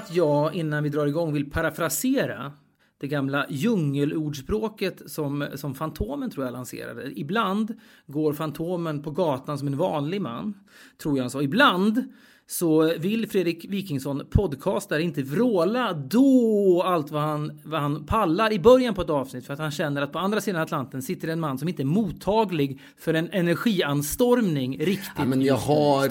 att jag innan vi drar igång vill parafrasera det gamla djungelordspråket som, som Fantomen tror jag lanserade. Ibland går Fantomen på gatan som en vanlig man, tror jag han sa. Ibland så vill Fredrik Wikingsson podcastar inte vråla då allt vad han, vad han pallar i början på ett avsnitt för att han känner att på andra sidan Atlanten sitter en man som inte är mottaglig för en energianstormning riktigt. Ja, men jag har... Eh,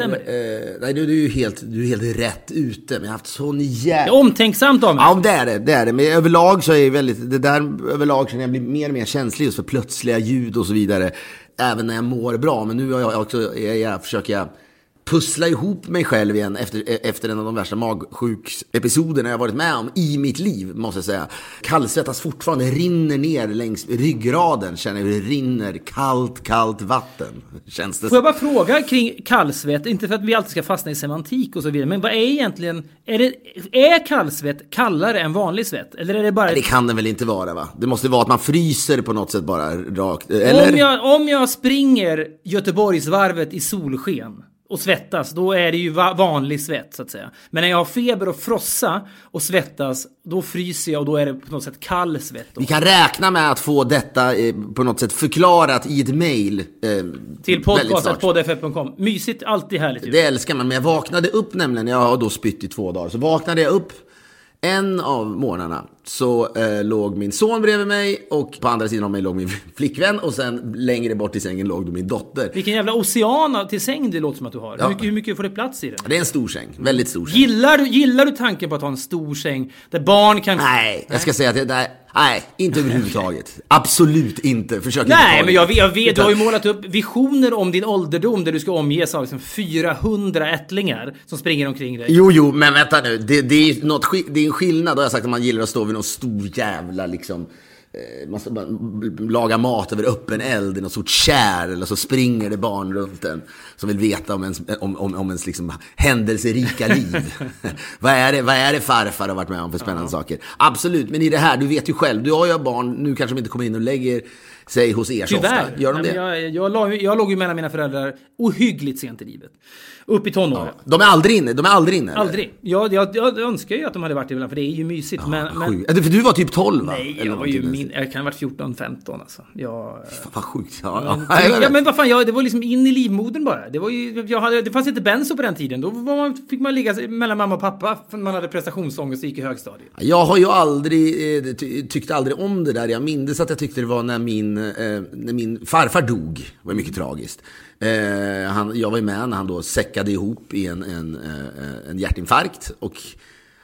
nej, du, du, är ju helt, du är helt rätt ute. Men jag har haft sån jävla... omtänksamt av mig. Ja, det är det. Det är det. Men överlag så är jag väldigt... Det där överlag känner jag blir mer och mer känslig just för plötsliga ljud och så vidare. Även när jag mår bra. Men nu har jag också... Jag, jag försöker jag pussla ihop mig själv igen efter, efter en av de värsta magsjuksepisoderna jag varit med om i mitt liv, måste jag säga. Kallsvettas fortfarande, rinner ner längs ryggraden, känner hur det rinner kallt, kallt vatten. Känns det Får jag bara fråga kring kallsvett, inte för att vi alltid ska fastna i semantik och så vidare, men vad är egentligen, är, det, är kallsvett kallare än vanlig svett? Eller är det bara... Det kan det väl inte vara va? Det måste vara att man fryser på något sätt bara rakt. Eller? Om jag, om jag springer Göteborgsvarvet i solsken och svettas, då är det ju va- vanlig svett så att säga. Men när jag har feber och frossa och svettas, då fryser jag och då är det på något sätt kall svett. Då. Vi kan räkna med att få detta eh, på något sätt förklarat i ett mail. Eh, Till podcastetpoddff.com. Mysigt, alltid härligt ju. Det älskar man, men jag vaknade upp nämligen, jag har då spytt i två dagar, så vaknade jag upp en av morgnarna så eh, låg min son bredvid mig och på andra sidan av mig låg min flickvän och sen längre bort i sängen låg då min dotter. Vilken jävla ocean till säng det låter som att du har. Ja. Hur, mycket, hur mycket får det plats i den? Det är en stor säng, väldigt stor säng. Gillar du, gillar du tanken på att ha en stor säng där barn kan... Nej, jag ska säga att jag, nej, nej, inte överhuvudtaget. Absolut inte. Försök inte Nej, ta men det. jag, vet- jag vet, du har ju målat upp visioner om din ålderdom där du ska omges av liksom 400 ättlingar som springer omkring dig. Jo, jo, men vänta nu. Det, det, är, något, det är en skillnad. Har jag sagt att man gillar att stå vid någon stor jävla liksom... eh, Man ska bara laga mat över öppen eld i något stort kärl eller så springer det barn runt en som vill veta om ens, om, om, om ens liksom händelserika liv. vad, är det, vad är det farfar har varit med om för spännande saker? Absolut, men i det här, du vet ju själv, du har ju barn, nu kanske de inte kommer in och lägger sig hos er så Tyvärr. ofta. Gör de det? men Jag, jag, la- jag låg ju mellan mina föräldrar ohyggligt sent i livet. Upp i tonåren. De är aldrig inne, de är aldrig inne? eller? Aldrig. Jag, jag, jag önskar ju att de hade varit ibland, för det är ju mysigt. men, men Sjukt. För du var typ 12 va? nej, jag var ju min, jag kan ha varit 14, 15 alltså. Jag, Fan, vad sjukt. Ja, ja. ja, men vad fan, jag, det var liksom in i livmodern bara. Det, var ju, jag hade, det fanns inte benzo på den tiden. Då man, fick man ligga mellan mamma och pappa för man hade prestationsångest och gick i högstadiet. Jag har ju aldrig, eh, ty, tyckte aldrig om det där. Jag minns att jag tyckte det var när min, Eh, eh, när min farfar dog. Det var mycket tragiskt. Eh, han, jag var ju med när han då säckade ihop i en, en, eh, en hjärtinfarkt. Och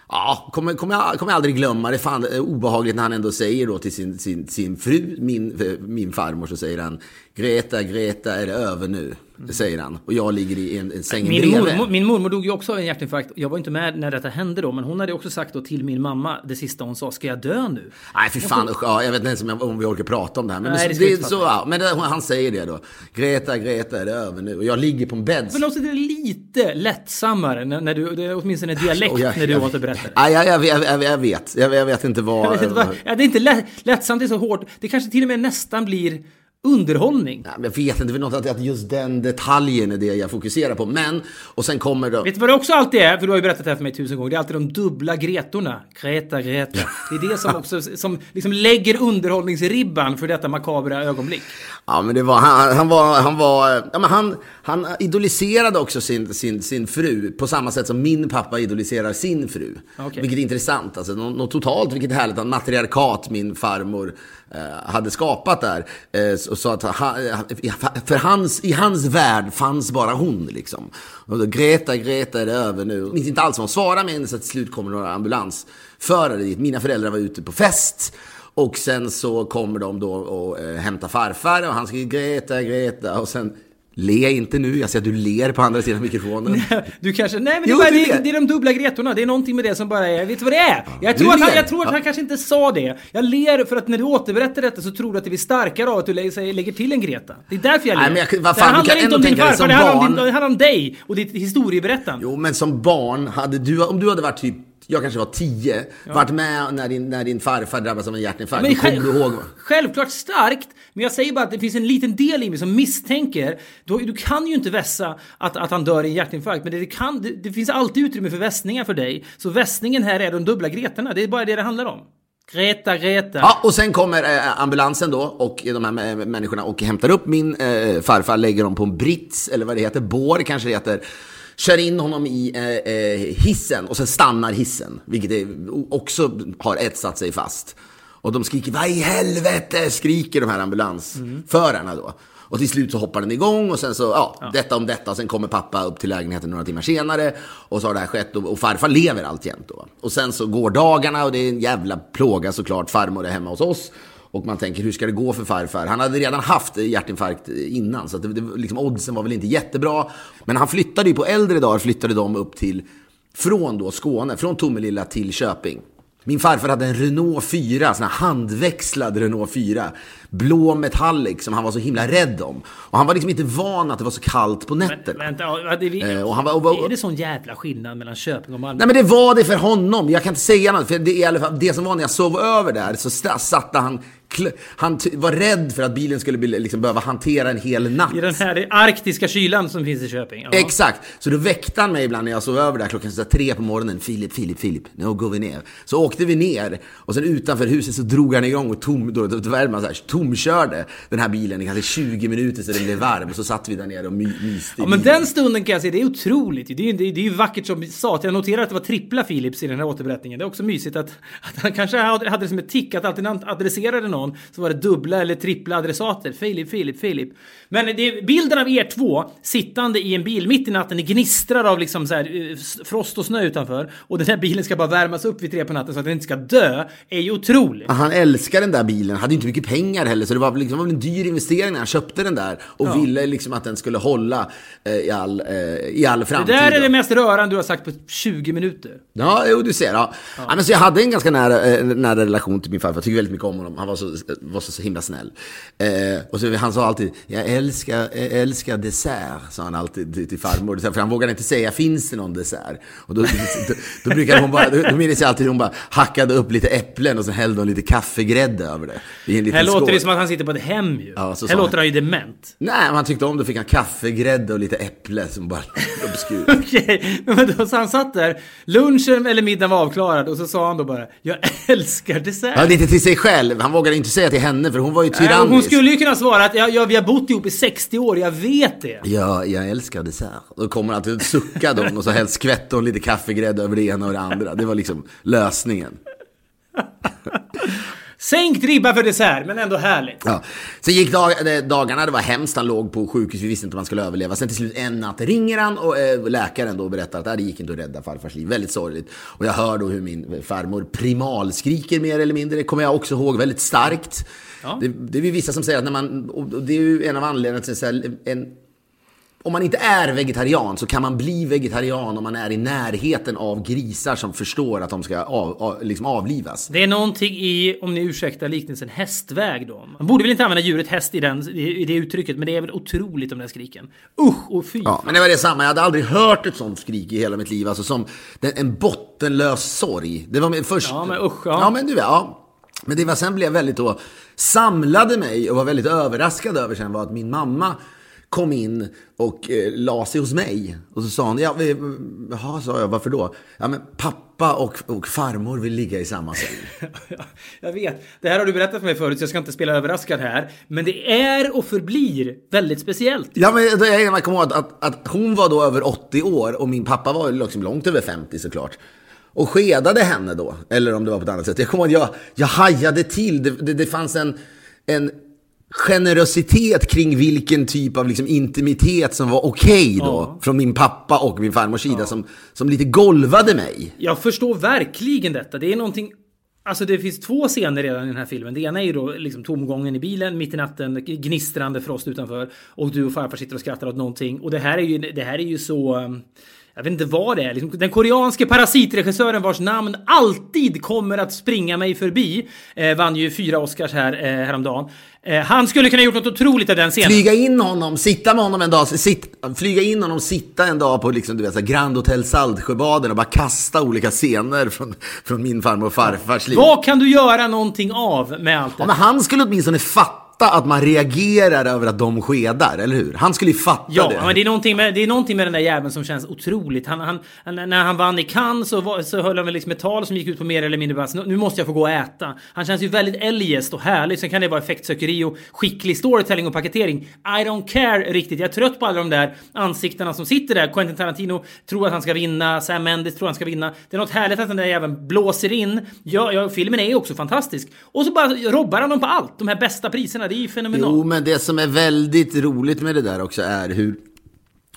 ja, kommer, kommer, jag, kommer jag aldrig glömma det. Fan, eh, obehagligt när han ändå säger då till sin, sin, sin fru, min, eh, min farmor, så säger han Greta, Greta, är det över nu? Det säger han. Och jag ligger i en, en säng Min mormor, min mormor dog ju också av en hjärtinfarkt. Jag var inte med när detta hände då, men hon hade också sagt då till min mamma det sista hon sa, ska jag dö nu? Nej, för fan. usch, Ja, jag vet inte ens om, jag, om vi orkar prata om det här. Men, Nej, det, det det, så, ja, men det, han säger det då. Greta, Greta, är det över nu? Och jag ligger på en bädd. Men också det är lite lättsammare när, när du, det är åtminstone en dialekt Och jag- när du jag- återberättar. Nej, jag, jag, jag, jag vet. Jag, jag vet inte vad... Jag vet inte vad, ja, det är inte lätt, lättsamt, det är så hårt. Det kanske till och med nästan blir underhållning. Nej, men jag vet inte, för något att, att just den detaljen är det jag fokuserar på. Men, och sen kommer då... Vet du vad det också alltid är? För du har ju berättat det här för mig tusen gånger. Det är alltid de dubbla Gretorna. Greta, Greta. Det är det som också som liksom lägger underhållningsribban för detta makabra ögonblick. Ja, men det var, han, han var, han var, ja men han, han idoliserade också sin, sin, sin fru på samma sätt som min pappa idoliserar sin fru. Okej. Vilket är intressant, alltså något, något totalt, vilket härligt, att matriarkat min farmor Eh, hade skapat där. Eh, och sa att han, eh, för hans, i hans värld fanns bara hon liksom. Och då, Greta, Greta är det över nu. Jag minns inte alls vad hon svarade, men så till slut kommer några ambulansförare dit. Mina föräldrar var ute på fest. Och sen så kommer de då och eh, hämtar farfar och han skriker Greta, Greta och sen Le inte nu, jag ser att du ler på andra sidan mikrofonen. Du kanske, nej men det, Jo, bara, det, det är de dubbla gretorna, det är någonting med det som bara är, vet du vad det är? Jag tror att, han, jag tror att han kanske inte sa det. Jag ler för att när du återberättar detta så tror du att det blir starkare av att du lägger, till en Greta. Det är därför jag ler. Nej, men jag- vad det fan, du handlar inte om din farfar, det handlar om, din, det handlar om dig och ditt historieberättande. Jo, men som barn, hade du, om du hade varit typ, jag kanske var tio, varit med när din, när din farfar drabbades av en hjärtinfarkt, Men själv- du ihåg? Självklart starkt, men jag säger bara att det finns en liten del i mig som misstänker. Du, du kan ju inte vässa att, att han dör i en hjärtinfarkt, men det, det, kan, det, det finns alltid utrymme för vässningar för dig. Så vässningen här är de dubbla Gretarna, det är bara det det handlar om. Greta, Greta. Ja, och sen kommer eh, ambulansen då och de här eh, människorna och hämtar upp min eh, farfar, lägger dem på en brits, eller vad det heter, bår kanske det heter. Kör in honom i eh, eh, hissen och sen stannar hissen, vilket är, också har etsat sig fast. Och de skriker, vad i helvete, skriker de här ambulansförarna då. Och till slut så hoppar den igång och sen så, ja, detta om detta. Sen kommer pappa upp till lägenheten några timmar senare. Och så har det här skett och, och farfar lever alltjämt då. Och sen så går dagarna och det är en jävla plåga såklart. Farmor är hemma hos oss. Och man tänker, hur ska det gå för farfar? Han hade redan haft hjärtinfarkt innan, så att det, det, liksom, oddsen var väl inte jättebra. Men han flyttade ju på äldre dagar, flyttade de upp till, från då Skåne, från Tomelilla till Köping. Min farfar hade en Renault 4, sån här handväxlad Renault 4. Blå metallic som han var så himla rädd om. Och han var liksom inte van att det var så kallt på nätterna. Vänta, ja, det, vi, Eh, och han var- och var- är det sån jävla skillnad mellan Köping och Malmö? Nej men det var det för honom. Jag kan inte säga något. För det, är i alla fall, det som var när jag sov över där så satte han... Han var rädd för att bilen skulle bli, liksom, behöva hantera en hel natt. I den här arktiska kylan som finns i Köping? Ja. Exakt. Så då väckte han mig ibland när jag sov över där klockan så där tre på morgonen. Filip, Filip, Filip, nu går vi ner. Så åkte vi ner och sen utanför huset så drog han igång och tom, då, då, då man så här, tomkörde den här bilen i kanske 20 minuter så det blev varm. Och så satt vi där nere och my, myste Ja, men den stunden kan jag säga, det är otroligt. Det är, ju- det är, det är vackert som vi sa. Jag noterar att det var trippla Philips i den här återberättningen. Det är också mysigt att, att han kanske hade, hade det som ett tick att alltid när han adresserade någon så var det dubbla eller trippla adressater. Filip, Filip, Filip. Men det bilden av er två sittande i en bil mitt i natten. Det gnistrar av liksom så här, eh, frost och snö utanför. Och den här bilen ska bara värmas upp vid tre på natten så att den inte ska dö. Är ju otroligt. Han älskar den där bilen, hade inte mycket pengar heller, så det var, liksom, det en dyr investering när han köpte den där och ville liksom att den skulle hålla eh, i, all, eh, i all Det framtid. där är det mest rörande du har sagt på 20 minuter. Ja, jo, du ser. Ja. Ja. men så jag hade en ganska nära, eh, nära relation till min farfar. Jag tycker väldigt mycket om honom. Han var så, var så, så himla snäll. Eh, och så, han sa alltid, jag älskar, jag älskar dessert, sa han alltid till, till farmor. För han vågade inte säga, finns det någon dessert? Och då, då, då brukade hon bara, då, då minns jag alltid hon bara hackade upp lite äpplen och så hällde hon lite kaffegrädde över det. I en liten Här låter skål. det som att han sitter på ett hem ju. Ja, så här låter han. han ju dement. Nej, men han tyckte om det. Fick han kaffegrädde och lite äpple som bara obskur. Okej, men då, så han satt där, lunchen eller middagen var avklarad och så sa han då bara Jag älskar dessert. Ja, lite till sig själv. Han vågade inte säga till henne för hon var ju Nej, tyrannisk. hon skulle ju kunna svara att ja, ja, vi har bott ihop i 60 år, jag vet det. Ja, jag älskar dessert. Då kommer alltid sucka de och så helst skvätter hon lite kaffegrädde över det ena och det andra. Det var liksom lösningen. Sänkt ribba för dessert, men ändå härligt. Ja. Sen gick dag, eh, dagarna, det var hemskt. Han låg på sjukhus, vi visste inte om han skulle överleva. Sen till slut en natt ringer han och eh, läkaren då berättar att "Ah, det gick inte att rädda farfars liv. Väldigt sorgligt. Och jag hör då hur min farmor primalskriker mer eller mindre. Det kommer jag också ihåg väldigt starkt. Ja. Det, det är ju vissa som säger att när man, och det är ju en av anledningarna till en om man inte är vegetarian så kan man bli vegetarian om man är i närheten av grisar som förstår att de ska av, av, liksom avlivas. Det är någonting i, om ni ursäktar liknelsen, hästväg då. Man borde väl inte använda djuret häst i, den, i det uttrycket, men det är väl otroligt om den skriken. Usch och fy. Ja, men det var det samma. Jag hade aldrig hört ett sånt skrik i hela mitt liv. Alltså som en bottenlös sorg. Det var min först... Ja, men usch, ja. ja. men du ja. Men det var sen blev jag väldigt då, samlade mig och var väldigt överraskad över sen var att min mamma kom in och eh, la sig hos mig. Och så sa hon, ja, vi, jaha, sa jag, varför då? Ja, men pappa och, och farmor vill ligga i samma säng. Jag vet. Det här har du berättat för mig förut, så jag ska inte spela överraskad här. Men det är och förblir väldigt speciellt. Ja, men man kommer ihåg att, att hon var då över 80 år och min pappa var liksom långt över 50 såklart. Och skedade henne då, eller om det var på ett annat sätt. Jag kommer ihåg att jag, jag hajade till. Det, det, det fanns en, en generositet kring vilken typ av liksom intimitet som var okej då. Ja. Från min pappa och min farmors sida som, som lite golvade mig. Jag förstår verkligen detta. Det är någonting Alltså det finns två scener redan i den här filmen. Det ena är ju då liksom tomgången i bilen, mitt i natten, gnistrande frost utanför. Och du och farfar sitter och skrattar åt någonting. Och det här är ju, det här är ju så... um, Jag vet inte vad det är. Liksom, den koreanske parasitregissören vars namn alltid kommer att springa mig förbi. Eh, vann ju fyra Oscars här eh, häromdagen. Eh, han skulle kunna gjort något otroligt av den scenen. Flyga in honom, sitta med honom en dag, sit, flyga in honom, sitta en dag på liksom, du vet, så Grand Hotel Saltsjöbaden och bara kasta olika scener från, från min farmor och farfars liv. Vad kan du göra någonting av med allt det? Ja, men han skulle åtminstone fatta att man reagerar över att de skedar, eller hur? Han skulle ju fatta Ja, det. men det är, någonting med, det är någonting med den där jäveln som känns otroligt. Han, han, när han vann i Cannes så, var, så höll han väl liksom ett tal som gick ut på mer eller mindre bara "Så nu måste jag få gå och äta. Han känns ju väldigt eljest och härlig. Sen kan det vara effektsökeri och skicklig storytelling och paketering. I don't care riktigt. Jag är trött på alla de där ansiktena som sitter där. Quentin Tarantino tror att han ska vinna. Sam Mendes tror att han ska vinna. Det är något härligt att den där jäveln blåser in. Ja, ja, filmen är ju också fantastisk. Och så bara robbar han dem på allt. De här bästa priserna. Det är ju fenomenalt. Jo, men det som är väldigt roligt med det där också är hur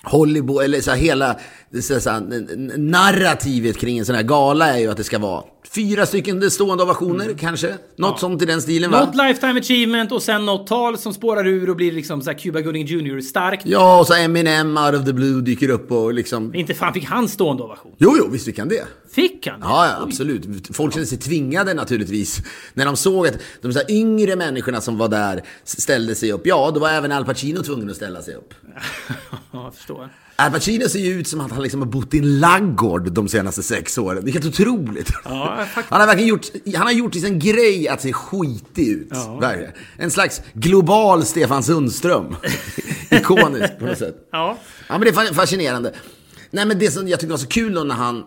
Hollywood, eller så här, hela så så här, narrativet kring en sån här gala är ju att det ska vara fyra stycken stående ovationer kanske. Något sånt i den stilen va? Något lifetime achievement och sen något tal som spårar ur och blir liksom så här Cuba Gooding Jr. starkt. Ja, och så Eminem out of the blue dyker upp och liksom... Inte fan fick han stående ovation. Jo, jo, visst fick han det. Fick han? Ja, ja, absolut. Folk kände sig tvingade naturligtvis. När de såg att de så yngre människorna som var där ställde sig upp. Ja, då var även Al Pacino tvungen att ställa sig upp. ja, jag förstår. Al Pacino ser ju ut som att han liksom har bott i en laggård de senaste sex åren. Det är helt otroligt. Ja. Han har verkligen gjort, han har gjort till sin grej att se skitig ut. Ja. En slags global Stefan Sundström. Ikonisk på något sätt. Ja. Ja, men det är fa- fascinerande. Nej, men det som jag tyckte var så kul då när han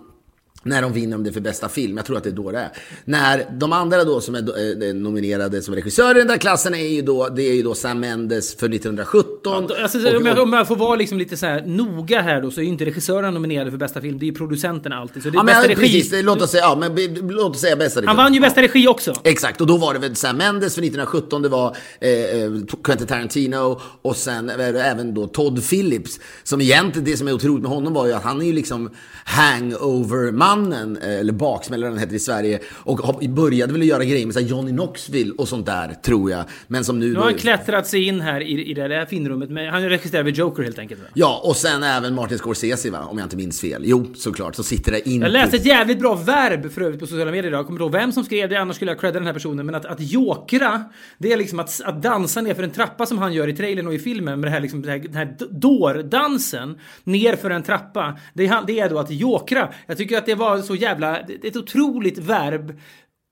när de vinner om det för bästa film, jag tror att det är då det är. När de andra då som är då, eh, nominerade som regissörer i den där klassen är ju då, det är ju då Sam Mendes för 1917. Alltså, och- om, jag, om jag får vara liksom lite så här noga här då så är ju inte regissörerna nominerade för bästa film. Det är ju producenterna alltid. Så det är Ja, men bästa ja, regi. precis, låt oss säga, ja, men låt oss säga bästa Han vann ju bästa regi också. Exakt, och då var det väl Sam Mendes för 1917, det var eh, eh, Quentin Tarantino och sen även då Todd Phillips. Som egentligen, det som är otroligt med honom var ju att han är ju liksom hangover-mannen, eh, eller baksmällaren heter det i Sverige. Och började väl göra grejer med så här Johnny Knoxville och sånt där, tror jag. Men som nu... Nu har han klättrat sig in här i, i det där finrummet. Men han regisserar väl Joker helt enkelt. Va? Ja, och sen även Martin Scorsese, va? om jag inte minns fel. Jo, såklart, så sitter det in... Jag läste ett jävligt bra verb för övrigt på sociala medier idag. Jag kommer inte ihåg vem som skrev det, annars skulle jag credda den här personen. Men att, att jokra, det är liksom att, att dansa ner för en trappa som han gör i trailern och i filmen. Med det här, liksom, det här, den här dårdansen ner för en trappa. Det, är- det är då att jokra. Jag tycker att det var var så jävla... Det är ett otroligt verb.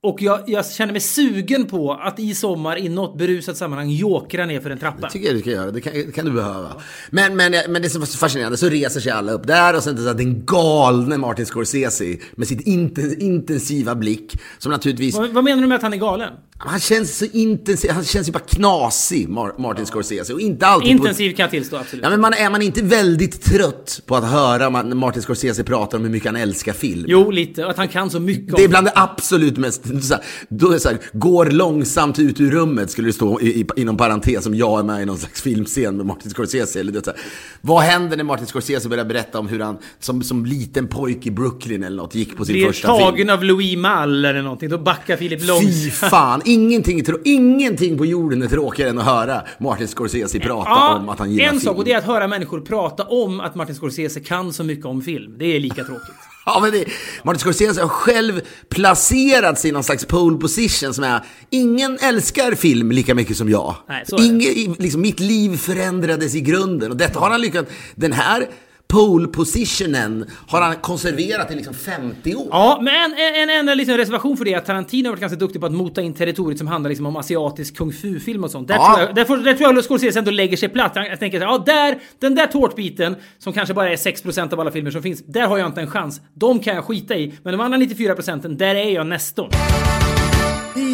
Och jag, jag känner mig sugen på att i sommar i något berusat sammanhang jokra ner för en trappa. tycker jag du ska göra. Det kan, det kan du behöva. Men, men, men det som var så fascinerande, så reser sig alla upp där och sen så att den galne Martin Scorsese med sitt inten, intensiva blick, som naturligtvis... Vad, vad menar du med att han är galen? Han känns så intensiv, han känns ju bara knasig, Mar- Martin Scorsese. Och inte alltid Intensiv kan jag tillstå, På, absolut. ja, men man, är man inte väldigt trött på att höra Martin Scorsese pratar om hur mycket han älskar film? Jo, lite. Och att han kan så mycket Det är om bland det absolut mest, så här, då är så här, går långsamt ut ur rummet skulle det stå i, i, inom parentes om jag är med i någon slags filmscen med Martin Scorsese. Eller det, så här. Vad händer när Martin Scorsese börjar berätta om hur han som, som liten pojk i Brooklyn eller något gick på sin blir första tagen film? av Louis Malle eller någonting. Då backar Philip Fy långsamt. fan, ingenting, ingenting på jorden är tråkigare än att höra Martin Scorsese prata om att han gillar en film. sak och det är att höra människor prata om att Martin Scorsese kan så mycket om film. Det är lika tråkigt. Ja, men det, Martin Scorsese har själv placerat sig i någon slags pole position som är Ingen älskar film lika mycket som jag. Nej. Inge, liksom, mitt liv förändrades i grunden och detta har han lyckats... Den här pole positionen har han konserverat i liksom 50 år. Ja, men en, en, en liten reservation för det är att Tarantino har varit ganska duktig på att mota in territoriet som handlar liksom om asiatisk kung fu-film och sånt. Där, Ja. tror jag, där, får, där tror jag Scorsese ändå lägger sig platt. Jag tänker så här, ja där, den där tårtbiten som kanske bara är 6% av alla filmer som finns, där har jag inte en chans. De kan jag skita i. Men de andra 94 procenten, där är jag nästan.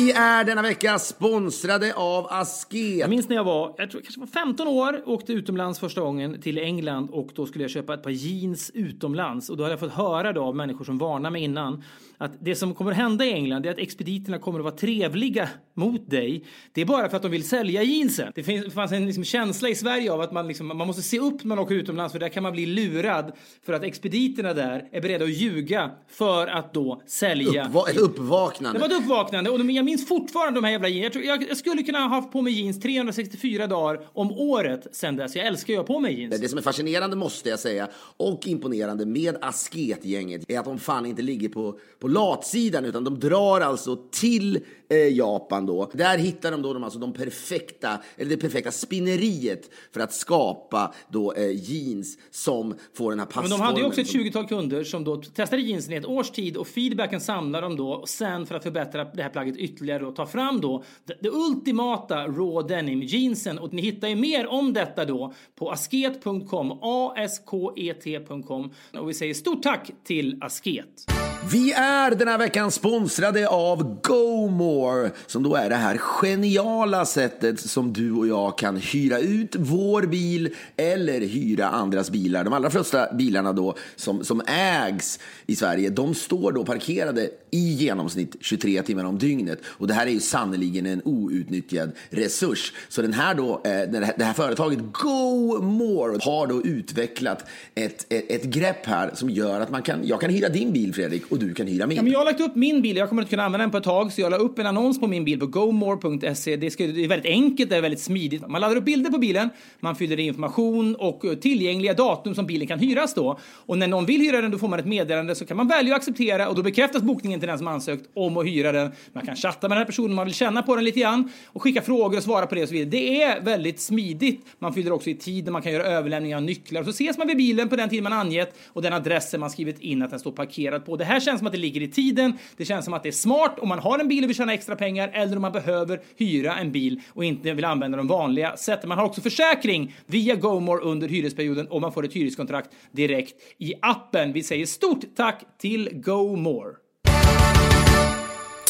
Vi är denna vecka sponsrade av Asket. Jag minns när jag var, jag tror kanske var 15 år, åkte utomlands första gången till England och då skulle jag köpa ett par jeans utomlands och då hade jag fått höra då av människor som varnade mig innan att det som kommer att hända i England är att expediterna kommer att vara trevliga mot dig. Det är bara för att de vill sälja jeansen. Det finns, fanns en liksom känsla i Sverige av att man, liksom, man måste se upp när man åker utomlands för där kan man bli lurad för att expediterna där är beredda att ljuga för att då sälja. Uppva- ett uppvaknande. Det var ett uppvaknande och de, jag minns fortfarande de här jävla jeans. Jag, jag, jag skulle kunna ha haft på mig jeans 364 dagar om året sen dess. Jag älskar ju att ha på mig jeans. Det som är fascinerande måste jag säga och imponerande med Asketgänget är att de fan inte ligger på, på latsidan utan de drar alltså till eh, Japan då. Där hittar de då de, alltså de perfekta, eller det perfekta spinneriet för att skapa då eh, jeans som får den här Men passformen. de hade ju också ett som- 20-tal kunder som då testade jeansen i ett års tid och feedbacken samlar de då och sen för att förbättra det här plagget ytterligare och ta fram då det, det ultimata raw denim jeansen och ni hittar ju mer om detta då på asket.com, asket.com och vi säger stort tack till Asket. Vi är den här veckan sponsrade av GoMore som då är det här geniala sättet som du och jag kan hyra ut vår bil eller hyra andras bilar. De allra flesta bilarna då som, som ägs i Sverige, de står då parkerade i genomsnitt 23 timmar om dygnet och det här är ju sannerligen en outnyttjad resurs. Så den här då, eh, det här- det här företaget GoMore har då utvecklat ett, ett, ett grepp här som gör att man kan, jag kan hyra din bil Fredrik och du kan hyra min. Ja, men jag har lagt upp min bil, jag kommer inte kunna använda den på ett tag, så jag la upp en annons på min bil på gomore.se. Det, ska, det är väldigt enkelt, det är väldigt smidigt. Man laddar upp bilder på bilen, man fyller i information och tillgängliga datum som bilen kan hyras då. Och när någon vill hyra den, då får man ett meddelande så kan man välja att acceptera och då bekräftas bokningen till den som ansökt om att hyra den. Man kan chatta med den här personen, man vill känna på den lite grann och skicka frågor och svara på det och så vidare. Det är väldigt smidigt. Man fyller också i tiden, man kan göra överlämningar av nycklar. Så ses man vid bilen på den tid man angett och den adressen man skrivit in att den står parkerad på. Det här känns som att det ligger i tiden. Det känns som att det är smart om man har en bil och vill tjäna extra pengar eller om man behöver hyra en bil och inte vill använda de vanliga sätten. Man har också försäkring via GoMore under hyresperioden och man får ett hyreskontrakt direkt i appen. Vi säger stort tack till GoMore.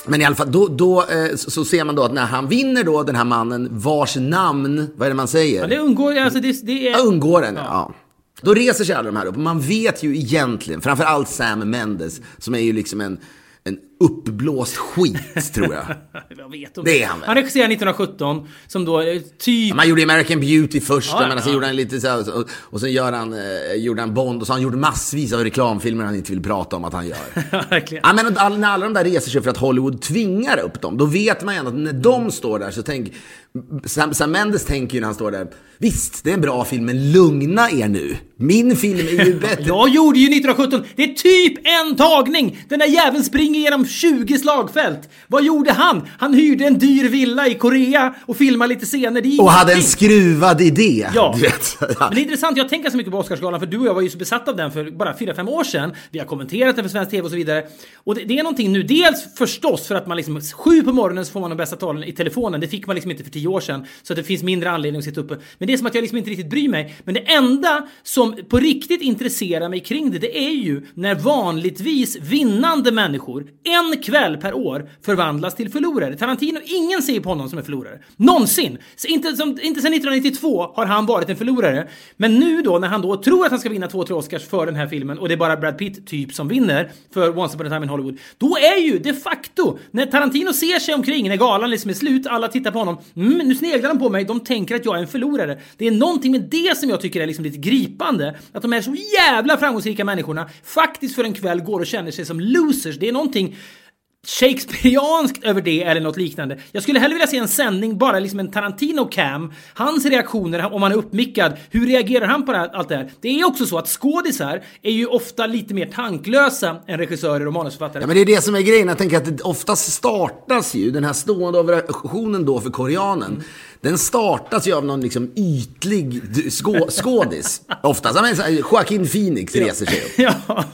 Men i alla fall, då, då eh, så, ser man då att när han vinner då, den här mannen vars namn, vad är det man säger? Ja, det undgår, alltså det, det är... Ja, undgår den, ja. Då reser sig alla de här upp. Man vet ju egentligen, framför allt Sam Mendes, som är ju liksom en, en uppblåst skit, tror jag. Jag vet om Det är han väl? Han regisserade 1917 som då är typ... Man gjorde American Beauty först, Ja, men sen ja. gjorde han lite så här, och, och sen gör han, eh, gjorde han Bond, och så har han gjort massvis av reklamfilmer han inte vill prata om att han gör. Verkligen. Ja, men all, när alla de där reser sig för att Hollywood tvingar upp dem, då vet man ju ändå att när de står där så tänk... Sam, Sam Mendes tänker ju när han står där, visst, det är en bra film, men lugna er nu. Min film är ju bättre. Jag gjorde ju 1917. Det är typ en tagning! Den där jäveln springer genom 20 slagfält. Vad gjorde han? Han hyrde en dyr villa i Korea och filmade lite scener. Är Och hade en skruvad idé. Ja. Du vet. Men det är intressant, jag tänker så mycket på Oscarsgalan för du och jag var ju så besatta av den för bara 4-5 år sedan. Vi har kommenterat den för svensk tv och så vidare. Och det, det är någonting nu, dels förstås för att man liksom sju på morgonen så får man de bästa talen i telefonen. Det fick man liksom inte för 10 år sedan. Så att det finns mindre anledning att sitta uppe. Men det är som att jag liksom inte riktigt bryr mig. Men det enda som på riktigt intresserar mig kring det, det är ju när vanligtvis vinnande människor en kväll per år förvandlas till förlorare. Tarantino, ingen ser på honom som en förlorare. Någonsin! Så inte, som, inte sedan 1992 har han varit en förlorare. Men nu då när han då tror att han ska vinna två, tre Oscars för den här filmen och det är bara Brad Pitt typ som vinner för Once upon a time in Hollywood. Då är ju de facto, när Tarantino ser sig omkring, när galan liksom är slut, alla tittar på honom. Mm, nu sneglar de på mig, de tänker att jag är en förlorare. Det är någonting med det som jag tycker är liksom lite gripande. Att de här så jävla framgångsrika människorna faktiskt för en kväll går och känner sig som losers. Det är någonting Shakespeareanskt över det eller något liknande. Jag skulle hellre vilja se en sändning, bara liksom en Tarantino-cam. Hans reaktioner om han är uppmickad. Hur reagerar han på det här, allt det här? Det är också så att skådisar är ju ofta lite mer tanklösa än regissörer och manusförfattare. Ja, men det är det som är grejen. Jag tänker att det oftast startas ju, den här stående ovationen då för koreanen, den startas ju av någon liksom ytlig skå, skådis. Oftast. Joaquin Phoenix reser sig upp. Ja.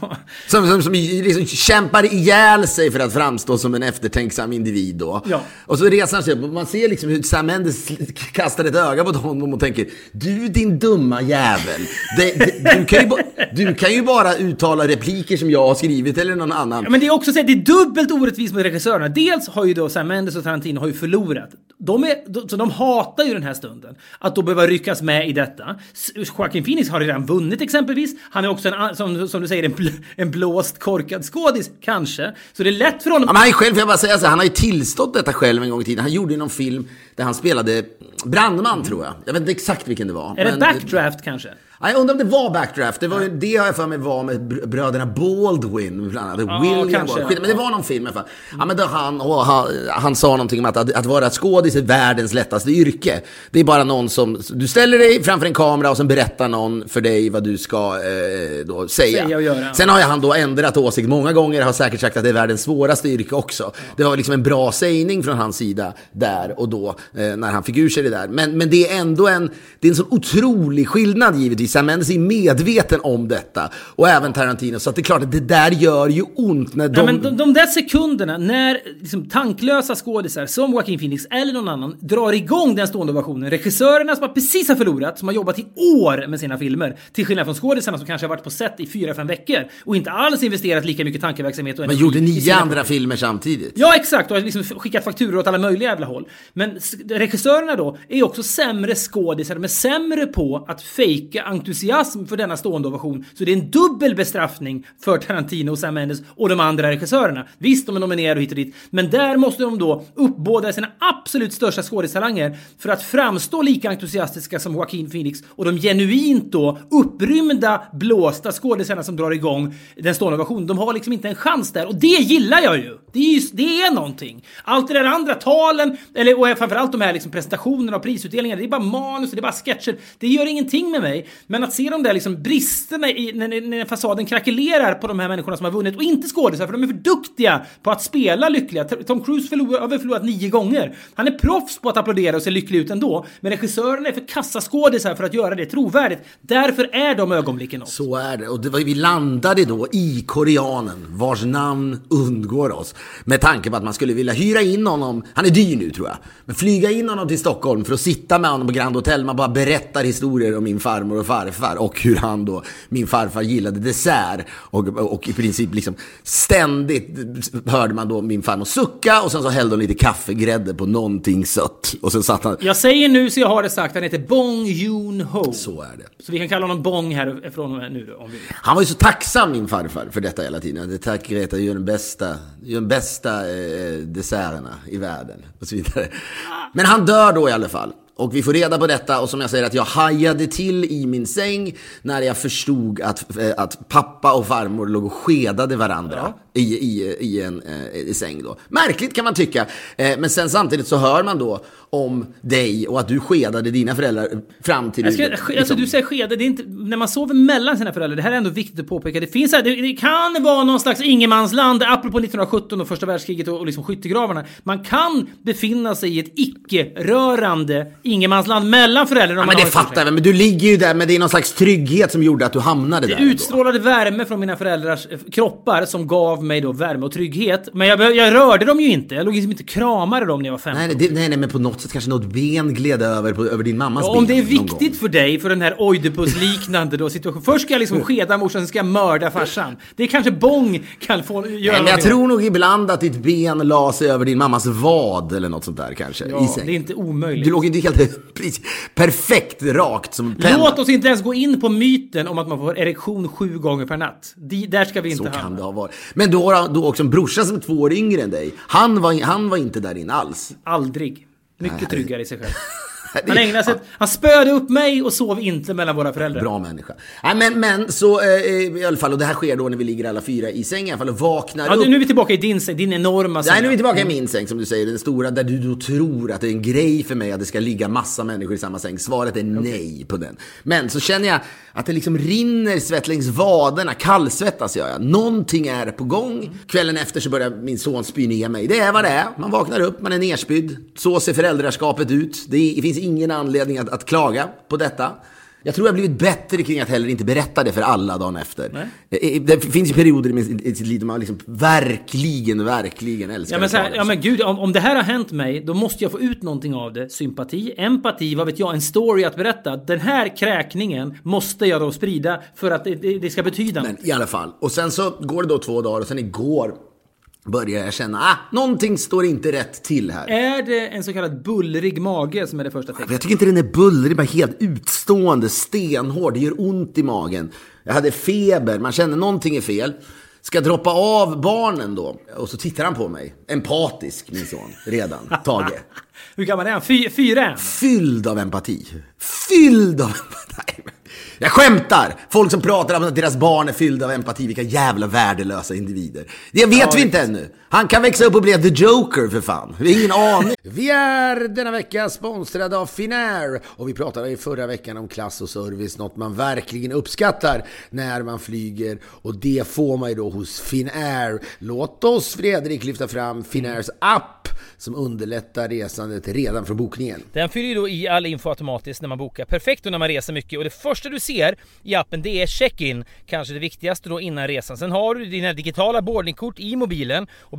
Som, som, som liksom kämpar ihjäl sig för att framstå som en eftertänksam individ då. Ja. Och så reser han sig upp och man ser liksom hur Sam Mendes kastar ett öga på honom och tänker Du din dumma jävel. Det, det, du, kan ju, du kan ju bara uttala repliker som jag har skrivit eller någon annan. Ja, men det är också så att det är dubbelt orättvist mot regissörerna. Dels har ju då Sam Mendes och Tarantino har ju förlorat. De, är, de, så de hatar ju den här stunden. Att då behöva ryckas med i detta. Joaquin Phoenix har redan vunnit exempelvis. Han är också en, som, som du säger, en, bl, en blåst korkad skådis, kanske. Så det är lätt för honom. Ja, men han är själv, får jag bara säga så här, han har ju tillstått detta själv en gång i tiden. Han gjorde ju någon film där han spelade brandman tror jag. Jag vet inte exakt vilken det var. är det backdraft kanske? Ja, Jag undrar om det var backdraft. Det, var, ju- det har jag för mig var med br- bröderna Baldwin. Bland annat. Ja, William kanske, Baldwin. Men det var någon film i alla fall. Ja, men då han, och han, han sa någonting om att, att, att vara skådis är världens lättaste yrke. Det är bara någon som... Du ställer dig framför en kamera och sen berättar någon för dig vad du ska eh, då säga. Säga och göra. Sen har ju han då ändrat åsikt många gånger. Har säkert sagt att det är världens svåraste yrke också. Det var liksom en bra sägning från hans sida där och då. Eh, när han fick ur sig det där. Men, men det är ändå en, det är en sån otrolig skillnad givetvis. Sam Mendes är medveten om detta. Och även Tarantino. Så att det är klart att det där gör ju ont när de... Ja, men de, de där sekunderna när liksom, tanklösa skådisar som Joaquin Phoenix eller någon annan drar igång den stående ovationen. Regissörerna som precis har förlorat, som har jobbat i år med sina filmer. Till skillnad från skådisarna som kanske har varit på set i fyra, fem veckor och inte alls investerat lika mycket tankeverksamhet och men energi gjorde i nio andra filmer samtidigt. Ja, exakt. Och liksom skickat fakturor åt alla möjliga jävla håll. Men regissörerna då är ju också sämre skådisar. De är sämre på att fejka entusiasm för denna stående ovation. Så det är en dubbel bestraffning för Tarantino och Sam Mendes och de andra regissörerna. Visst, de är nominerade hit och dit. Men där måste de då uppbåda sina absolut största skådistalanger för att framstå lika entusiastiska som Joaquin Phoenix och de genuint då upprymda, blåsta skådisarna som drar igång den stående ovationen. De har liksom inte en chans där och det gillar jag ju. Det är, ju, det är någonting. Allt det där andra, talen, eller och framförallt de här liksom presentationerna och prisutdelningarna, det är bara manus, och det är bara sketcher. Det gör ingenting med mig. Men att se de där liksom bristerna i när, när, när fasaden krackelerar på de här människorna som har vunnit och inte skådisar, för de är för duktiga på att spela lyckliga. Tom Cruise förlor, har väl förlorat nio gånger. Han är proffs på att applådera och se lycklig ut ändå, men regissörerna är för kassaskådisar för att göra det trovärdigt. Därför är de ögonblicken något. Så är det. Och det var, vi landade då i koreanen, vars namn undgår oss. Med tanke på att man skulle vilja hyra in honom, han är dyr nu tror jag, men flyga in honom till Stockholm för att sitta med honom på Grand Hotel. Man bara berättar historier om min farmor och farfar och hur han då, min farfar gillade dessert. Och, och i princip liksom ständigt hörde man då min farmor sucka och sen så hällde hon lite kaffegrädde på någonting sött. Och sen satt han, Jag säger nu så jag har det sagt, han heter Bong Joon-ho. så är det. Så vi kan kalla honom Bong härifrån och med nu då, om vi vill. Han var ju så tacksam min farfar för detta hela tiden. Det tack Greta, du gör den bästa, gör den bästa eh, desserterna i världen. Och så vidare. Men han dör då i alla fall. Och vi får reda på detta och som jag säger att jag hajade till i min säng när jag förstod att, eh, att pappa och farmor låg och skedade varandra i, i, i en eh, i säng då. Märkligt kan man tycka. Eh, men sen samtidigt så hör man då om dig och att du skedade dina föräldrar fram till... Jag ska, liksom- alltså, du säger skede, det är inte, när man sover mellan sina föräldrar, det här är ändå viktigt att påpeka. Det finns här, det, det kan vara någon slags ingenmansland, apropå 1917 och första världskriget och, och liksom skyttegravarna. Man kan befinna sig i ett icke-rörande ingenmansland mellan föräldrarna. Ja, men det fattar jag men du ligger ju där, men det är någon slags trygghet som gjorde att du hamnade där. Det ändå. utstrålade värme från mina föräldrars eh, kroppar som gav mig då värme och trygghet. Men jag, jag rörde dem ju inte. Jag låg liksom inte kramade dem när jag var 15. Nej, det, nej, nej, men på något sätt kanske något ben gled över, på, över din mammas Ja, om det ben är viktigt för dig, för den här Oidipus-liknande då situation. Först ska jag liksom skeda morsan, sen ska jag mörda farsan. Det är kanske Bång kan få göra Nej, men jag tror nog ibland att ditt ben la sig över din mammas vad eller något sånt där kanske. Ja, det är inte omöjligt. Du låg inte helt perfekt rakt som en penna. Låt oss inte ens gå in på myten om att man får erektion sju gånger per natt. Där ska vi inte Så kan hamna. det ha varit. Men du har då också en brorsa som är två år yngre än dig. Han var, han var inte där inne alls. Aldrig. Mycket Nej. tryggare i sig själv. Det- Han ägnade sig, han spöade upp mig och sov inte mellan våra föräldrar. Bra människa. Nej, men, men så eh, i alla fall, och det här sker då när vi ligger alla fyra i säng i alla fall och vaknar Ja, upp. nu är vi tillbaka i din säng, din enorma säng. Nej, nu är vi tillbaka i min säng som du säger, den stora där du då tror att det är en grej för mig att det ska ligga massa människor i samma säng. Svaret är nej på den. Men så känner jag att det liksom rinner svett längs vaderna, kallsvettas gör jag. Någonting är på gång. Kvällen efter så börjar min son spy ner mig. Det är vad det är. Man vaknar upp, man är nerspydd. Så ser föräldraskapet ut. Det finns ingen anledning att, att klaga på detta. Jag tror jag har blivit bättre kring att heller inte berätta det för alla dagen efter. Eh, Det finns ju perioder i min- i sitt liv där man liksom verkligen, verkligen älskar Ja men, så här, ja men gud, om, om det här har hänt mig, då måste jag få ut någonting av det. Sympati, empati, vad vet jag, en story att berätta. Den här kräkningen måste jag då sprida för att det, det, det ska betyda något. Men i alla fall. Och sen så går det då två dagar och sen igår börjar jag känna, ah, någonting står inte rätt till här. Är det en så kallad bullrig mage som är det första tecknet? Jag tycker inte den är bullrig, bara helt utstående, stenhård. Det gör ont i magen. Jag hade feber, man kände någonting är fel. Ska droppa av barnen då? Och så tittar han på mig. Empatisk, min son. Redan. Tage. Hur gammal är han? Fy, fyra? Fylld av empati. Fylld av empati. Jag skämtar! Folk som pratar om att deras barn är fyllda av empati, vilka jävla värdelösa individer. Det vet vi inte ännu. Han kan växa upp och bli The Joker för fan. Vi har ingen aning. Vi är denna vecka sponsrade av Finnair och vi pratade i förra veckan om klass och service, något man verkligen uppskattar när man flyger och det får man ju då hos Finnair. Låt oss Fredrik lyfta fram Finnairs app som underlättar resandet redan från bokningen. Den fyller ju då i all info automatiskt när man bokar. Perfekt då när man reser mycket och det första du ser i appen det är check-in. Kanske det viktigaste då innan resan. Sen har du dina digitala boardingkort i mobilen och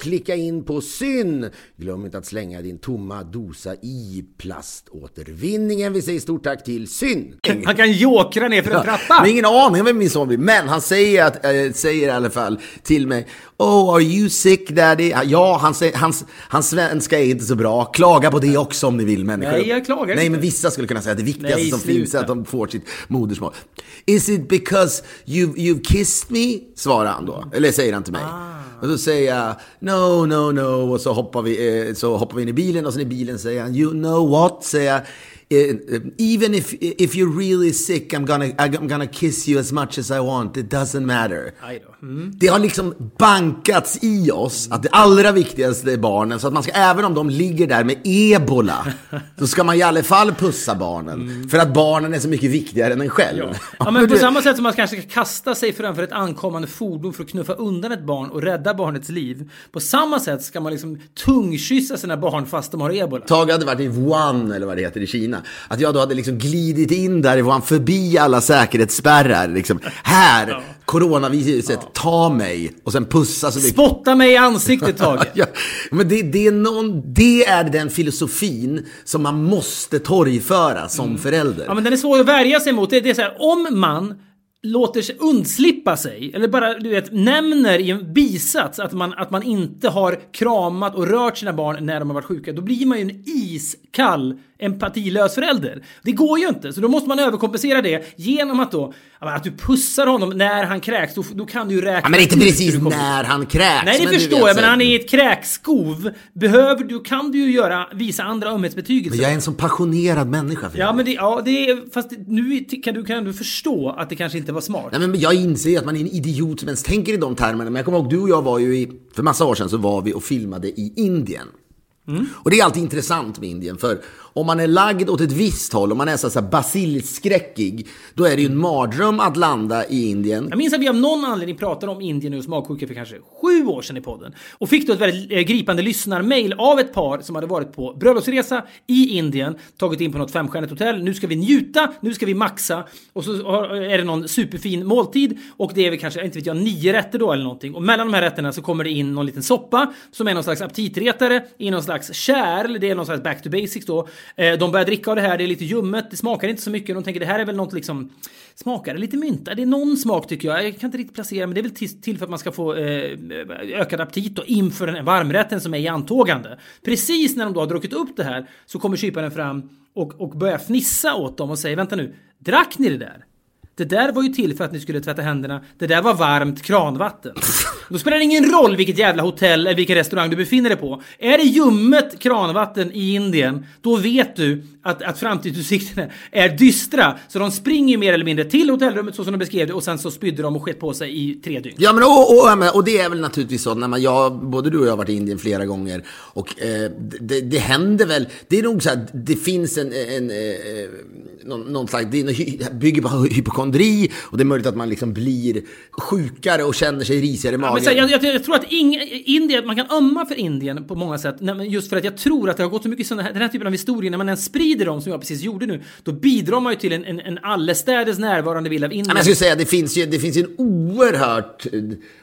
klicka in på syn. Glöm inte att slänga din tomma dosa i plaståtervinningen. Vi säger stort tack till syn. Han kan jokra ner för en trappa! har ingen aning om vem min son blir, men han säger, att, äh, säger i alla fall till mig Oh, are you sick daddy? Ja, han säger, hans, hans svenska är inte så bra. Klaga på det också om ni vill människor. Nej, jag klagar Nej, men vissa skulle kunna säga att det viktigaste Nej, som sluta. finns är att de får sitt modersmål. Is it because you've, you've kissed me? Svarar han då. Eller säger han till mig. Och då säger jag no, no, no. Och så hoppar vi, eh, så hoppar vi in i bilen och sen i bilen säger han you know what? Säger jag. "Eh, eh, Even if, if you're really sick I'm gonna, I'm gonna kiss you as much as I want. It doesn't matter. Mm. Det har liksom bankats i oss att det allra viktigaste är barnen. Så att man ska, även om de ligger där med ebola, så ska man i alla fall pussa barnen. För att barnen är så mycket viktigare än en själv. Mm. Ja, men på samma sätt som man kanske ska kasta sig framför ett ankommande fordon för att knuffa undan ett barn och rädda barnets liv. På samma sätt ska man liksom tungkyssa sina barn fast de har ebola. Tage hade varit i Wuhan, eller vad det heter, i Kina. Att jag då hade liksom glidit in därifrån, förbi alla säkerhetsspärrar. Liksom. Här coronaviruset ta mig och sen pussa så mycket. Spotta mig i ansiktet Tage. Ja, men det, det, är någon, det är den filosofin som man måste torgföra som förälder. Mm. Ja, men den är svår att värja sig mot. Det, det är så här, om man låter sig undslippa sig, eller bara du vet, nämner i en bisats att man, att man inte har kramat och rört sina barn när de har varit sjuka, då blir man ju en iskall, empatilös förälder. Det går ju inte, så då måste man överkompensera det genom att då, att du pussar honom när han kräks, då, då kan du ju räkna Ja, men inte precis när han kräks. Nej, det men förstår jag, men han är i ett kräkskov. Behöver du, kan du ju göra, visa andra ömhetsbetygelser. Men jag är en sån passionerad människa. För Ja, men det, ja, det är, fast nu kan du, kan du förstå att det kanske inte var smart. Nej, men jag inser ju att man är en idiot som ens tänker i de termerna. Men jag kommer ihåg, du och jag var ju i, för massa år sedan så var vi och filmade i Indien. Mm. Och det är alltid intressant med Indien, för om man är lagd åt ett visst håll, om man är så här basilskräckig, då är det ju en mardröm att landa i Indien. Jag minns att vi av någon anledning pratade om Indien och magsjuka för kanske sju år sedan i podden. Och fick då ett väldigt eh, gripande lyssnarmail av ett par som hade varit på bröllopsresa i Indien, tagit in på något femstjärnigt hotell. Nu ska vi njuta, nu ska vi maxa. Och så eh, är det någon superfin måltid och det är väl kanske, inte vet jag, nio rätter då eller någonting. Och mellan de här rätterna så kommer det in någon liten soppa som är någon slags aptitretare i någon slags kärl. Det är någon slags back to basics då. Eh, de börjar dricka av det här, det är lite ljummet, det smakar inte så mycket. De tänker det här är väl något liksom, smakar det lite mynta? Det är någon smak tycker jag. Jag kan inte riktigt placera, men det är väl till, för att man ska få eh, ökad aptit då inför den här varmrätten som är i antågande. Precis när de då har druckit upp det här så kommer kyparen fram och, och börjar fnissa åt dem och säger vänta nu, drack ni det där? Det där var ju till för att ni skulle tvätta händerna. Det där var varmt kranvatten. Då spelar det ingen roll vilket jävla hotell eller vilken restaurang du befinner dig på. Är det ljummet kranvatten i Indien, då vet du att, att framtidsutsikterna är dystra. Så de springer ju mer eller mindre till hotellrummet så som de beskrev det och sen så spydde de och sket på sig i tre dygn. Ja, men och, och, ja, och det är väl naturligtvis så när man, jag, både du och jag har varit i Indien flera gånger och eh, det, det händer väl, det är nog så att det finns en, en eh, någon, någon slags, det är bygger på hypokondri och det är möjligt att man liksom blir sjukare och känner sig risigare i Ja, magen. men så, jag, jag, jag tror att ing, Indien, man kan ömma för Indien på många sätt. Just för att jag tror att det har gått så mycket såna här, den här typen av historier, när man ens sprider dem som jag precis gjorde nu, då bidrar man ju till en, en, en allestädes närvarande bild av Indien. men jag skulle säga det finns ju, det finns ju en oerhört eh,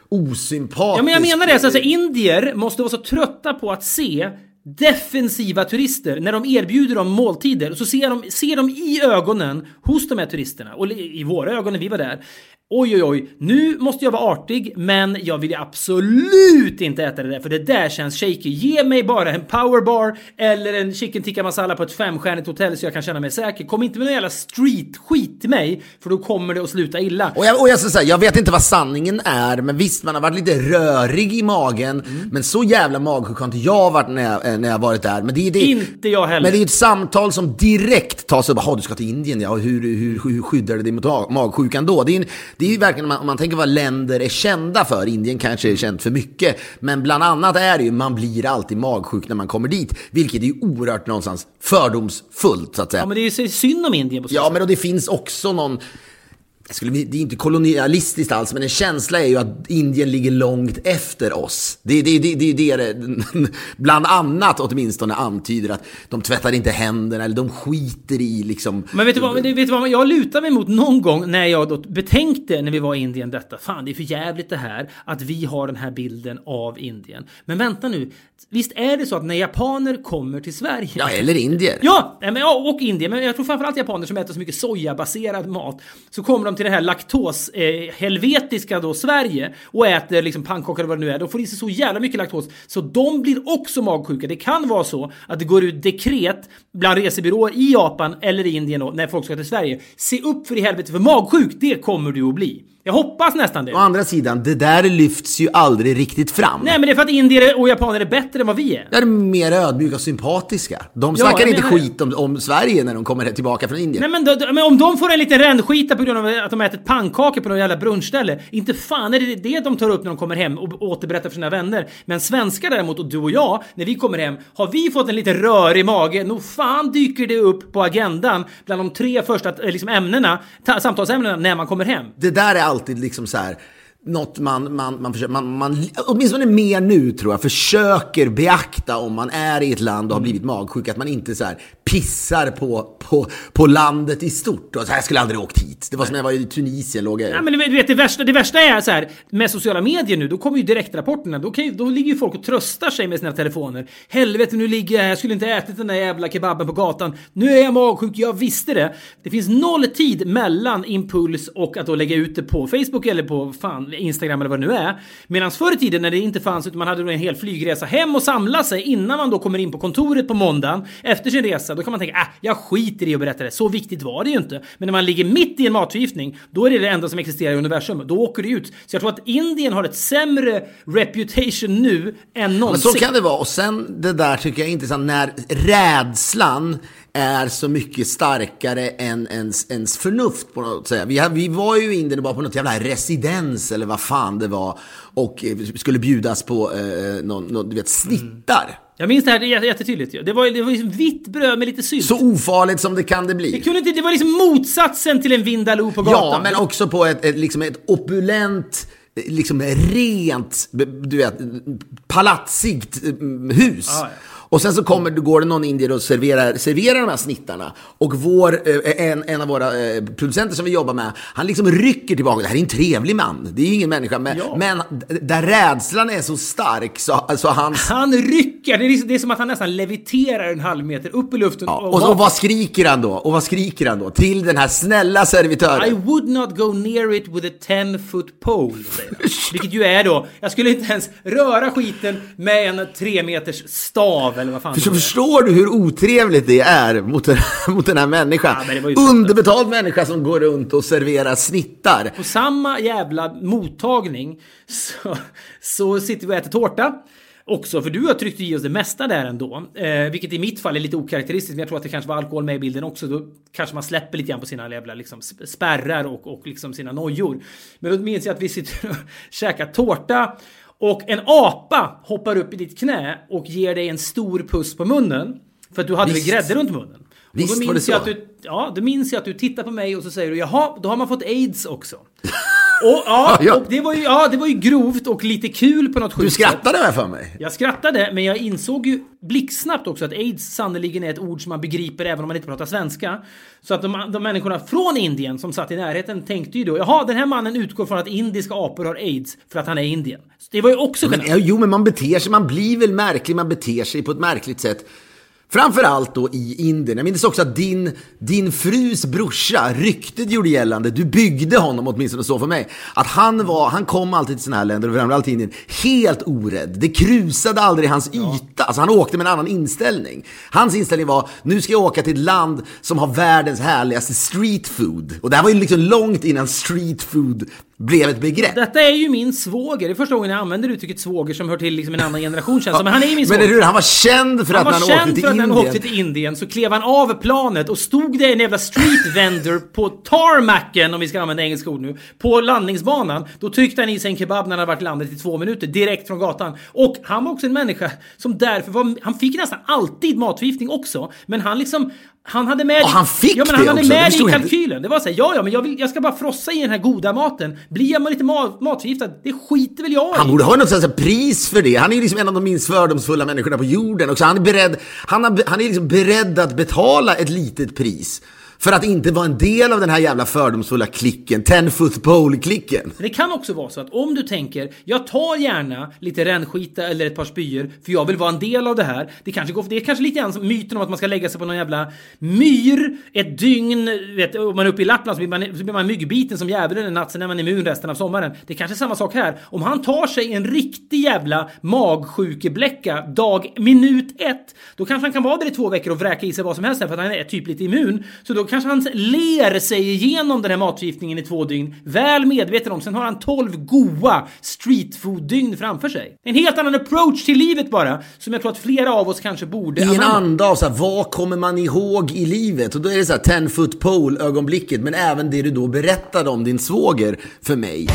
osympatisk... Ja, men jag menar det. Så alltså, indier måste vara så trötta på att se defensiva turister när de erbjuder dem måltider. Så ser de, ser de i ögonen hos de här turisterna, och i våra ögon när vi var där. Oj, oj, oj, nu måste jag vara artig, men jag vill absolut inte äta det där, för det där känns shaky. Ge mig bara en powerbar eller en chicken tikka masala på ett femstjärnigt hotell så jag kan känna mig säker. Kom inte med någon jävla street-skit till mig, för då kommer det att sluta illa. Och jag, och jag, ska säga, jag vet inte vad sanningen är, men visst, man har varit lite rörig i magen. Mm. Men så jävla magsjuk har inte jag varit när jag, eh, när jag varit där. Men det, är det, Inte jag heller. Men det är ett samtal som direkt tas upp. Jaha, du ska till Indien, ja. Hur, hur, hur skyddar du dig mot mag- magsjukan då? Det är, en- det är ju verkligen, om man, om man tänker vad länder är kända för. Indien kanske är känt för mycket. Men bland annat är det ju, man blir alltid magsjuk när man kommer dit. Vilket är ju oerhört någonstans fördomsfullt, så att säga. Ja, men det är ju synd om Indien på så Ja, men och det finns också någon... Skulle, det är inte kolonialistiskt alls, men en känsla är ju att Indien ligger långt efter oss. Det är det, det, det, det, det bland annat åtminstone antyder att de tvättar inte händerna eller de skiter i liksom... Men vet du, vad, vet du vad jag lutar mig mot någon gång när jag då betänkte när vi var i Indien detta. Fan, det är för jävligt det här att vi har den här bilden av Indien. Men vänta nu, visst är det så att när japaner kommer till Sverige Ja, eller indier. Ja, men, ja, och Indien. Men jag tror framförallt japaner som äter så mycket sojabaserad mat. Så kommer de till det här laktoshelvetiska eh, då Sverige och äter liksom pannkakor eller vad det nu är. De får i sig så jävla mycket laktos så de blir också magsjuka. Det kan vara så att det går ut dekret bland resebyråer i Japan eller i Indien då, när folk ska till Sverige. Se upp för i helvete för magsjuk, det kommer du att bli. Jag hoppas nästan det. Å andra sidan, det där lyfts ju aldrig riktigt fram. Nej, men det är för att indier och japaner är bättre än vad vi är. De är mer ödmjuka och sympatiska. De Ja, snackar jag inte skit om, om Sverige när de kommer tillbaka från Indien. Nej men, då, men om de får en liten rännskita på grund av att de ätit pannkakor på något jävla brunchställe. Inte fan är det det de tar upp när de kommer hem och återberättar för sina vänner. Men svenskar däremot, och du och jag, när vi kommer hem, har vi fått en liten rörig mage, nog fan dyker det upp på agendan bland de tre första eh, liksom, ämnena, ta, samtalsämnena när man kommer hem. Det där är alltid liksom så här något man, man, man, försöker, man, man, åtminstone mer nu tror jag, försöker beakta om man är i ett land och har blivit magsjuk, att man inte så här pissar på, på, på landet i stort. Och så här, jag skulle aldrig åkt hit. Det var som när jag var i Tunisien, låg jag Ja, men du vet, det, värsta, det värsta är så här, med sociala medier nu, då kommer ju direktrapporterna. Då, kan då ligger ju folk och tröstar sig med sina telefoner. Helvete, nu ligger jag här, jag skulle inte ätit den där jävla kebaben på gatan. Nu är jag magsjuk, jag visste det. Det finns noll tid mellan impuls och att då lägga ut det på Facebook eller på fan, Instagram eller vad det nu är. Medan förr i tiden när det inte fanns, utan man hade en hel flygresa hem och samla sig innan man då kommer in på kontoret på måndagen efter sin resa. Då kan man tänka, äh, jag skiter i att berätta det. Så viktigt var det ju inte. Men när man ligger mitt i en matförgiftning, då är det det enda som existerar i universum. Då åker det ut. Så jag tror att Indien har ett sämre reputation nu än någonsin. Men så kan det vara. Och sen det där tycker jag är intressant när rädslan är så mycket starkare än ens, ens förnuft på något sätt. Vi, vi var ju i Indien och var på något jävla residens eller vad fan det var och eh, skulle bjudas på eh, någon, någon, du vet, snittar. Jag minns det här jättetydligt. Det var, det var liksom vitt bröd med lite sylt. Så ofarligt som det kan det bli. Det, kunde inte, det var liksom motsatsen till en Vindaloo på gatan. Ja, men också på ett, ett, liksom ett opulent, liksom rent, du vet, palatsigt mm, hus. Ja, ja. Och sen så kommer, går det någon indier och serverar, serverar de här snittarna. Och vår, eh, en, en av våra eh, producenter som vi jobbar med, han liksom rycker tillbaka. Det här är en trevlig man. Det är ju ingen människa. Men, Ja. men där rädslan är så stark så, så hans... Han rycker! Det är, liksom, det är som att han nästan leviterar en halv meter upp i luften. Ja, och, så, och vad skriker han då? Och vad skriker han då? Till den här snälla servitören. I would not go near it with a 10 foot pole. Vilket ju är då, jag skulle inte ens röra skiten med en 3 meters stav eller vad fan För förstår du hur otrevligt det är mot den, mot den här människan? Ja, Underbetald människa som går runt och serverar snittar. På samma jävla mottagning så, så sitter vi och äter tårta. Också, för du har tryckt i oss det mesta där ändå. Eh, vilket i mitt fall är lite okaraktäristiskt, men jag tror att det kanske var alkohol med i bilden också. Då kanske man släpper lite grann på sina jävla liksom, sp- spärrar och, och liksom sina nojor. Men då minns jag att vi sitter och käkar tårta och en apa hoppar upp i ditt knä och ger dig en stor puss på munnen. För att du hade väl Visst. grädde runt munnen. Och Visst då var det så. att du, ja, då minns jag att du tittar på mig och så säger du jaha, då har man fått aids också. Och, ja, Ja. och det, var ju, ja, det var ju grovt och lite kul på något Du sjukt sätt. skrattade väl för mig? Jag skrattade, men jag insåg ju blixtsnabbt också att aids sannerligen är ett ord som man begriper även om man inte pratar svenska. Så att de, de människorna från Indien som satt i närheten tänkte ju då, jaha, den här mannen utgår från att indiska apor har aids för att han är Indien. Så det var ju också Men, jo, men man beter sig, man blir väl märklig, man beter sig på ett märkligt sätt. Framförallt då i Indien. Jag minns också att din, din frus brorsa, ryktet gjorde gällande, du byggde honom åtminstone så för mig, att han var, han kom alltid till sådana här länder, och framförallt Indien, helt orädd. Det krusade aldrig hans yta. Alltså han åkte med en annan inställning. Hans inställning var, nu ska jag åka till ett land som har världens härligaste street food. Och det här var ju liksom långt innan street food blev ett begrepp. Detta är ju min svåger. Det är första gången jag använder uttrycket svåger som hör till liksom en annan generation känns det. Men han är ju min Men svåger. är du, han var känd för Han att var han känd åkte till för att när Indien. han åkte till Indien så klev han av planet och stod det en jävla street vendor på tarmacen, om vi ska använda engelska ord nu, på landningsbanan. Då tryckte han i sig en kebab när han hade varit i landet i två minuter, direkt från gatan. Och han var också en människa som därför var, han fick nästan alltid matförgiftning också, men han liksom han hade med Och han fick ja, men det han hade också, det med det i kalkylen. Det var så här, ja, ja, men jag, vill, jag ska bara frossa i den här goda maten. Blir jag lite mat, matförgiftad, det skiter väl jag i. Han borde ha något här pris för det. Han är ju liksom en av de minst fördomsfulla människorna på jorden. Också. Han är, beredd, han, har, han är liksom beredd att betala ett litet pris. För att inte vara en del av den här jävla fördomsfulla klicken. Ten foot pole-klicken. Det kan också vara så att om du tänker, jag tar gärna lite rännskita eller ett par spyor för jag vill vara en del av det här. Det kanske, går, det är kanske lite grann som myten om att man ska lägga sig på någon jävla myr ett dygn. Vet, om man är uppe i Lappland så blir man, så blir man myggbiten som djävulen en natt, sen är man immun resten av sommaren. Det är kanske är samma sak här. Om han tar sig en riktig jävla magsjukebläcka dag, minut ett, då kanske han kan vara där i två veckor och vräka i sig vad som helst för att han är typ lite immun. Så då kanske han ler sig igenom den här matförgiftningen i två dygn, väl medveten om. Sen har han 12 goa streetfood-dygn framför sig. En helt annan approach till livet bara, som jag tror att flera av oss kanske borde I en anamma. anda av så här, vad kommer man ihåg i livet? Och då är det så här ten foot pole ögonblicket. Men även det du då berättade om din svåger för mig.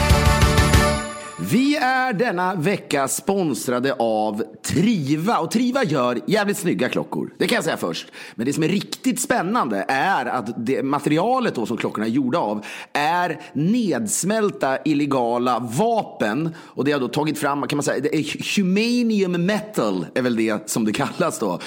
Vi är denna vecka sponsrade av Triva och Triva gör jävligt snygga klockor. Det kan jag säga först. Men det som är riktigt spännande är att det materialet då som klockorna är gjorda av är nedsmälta illegala vapen och det har då tagit fram, kan man säga, det är humanium metal är väl det som det kallas då.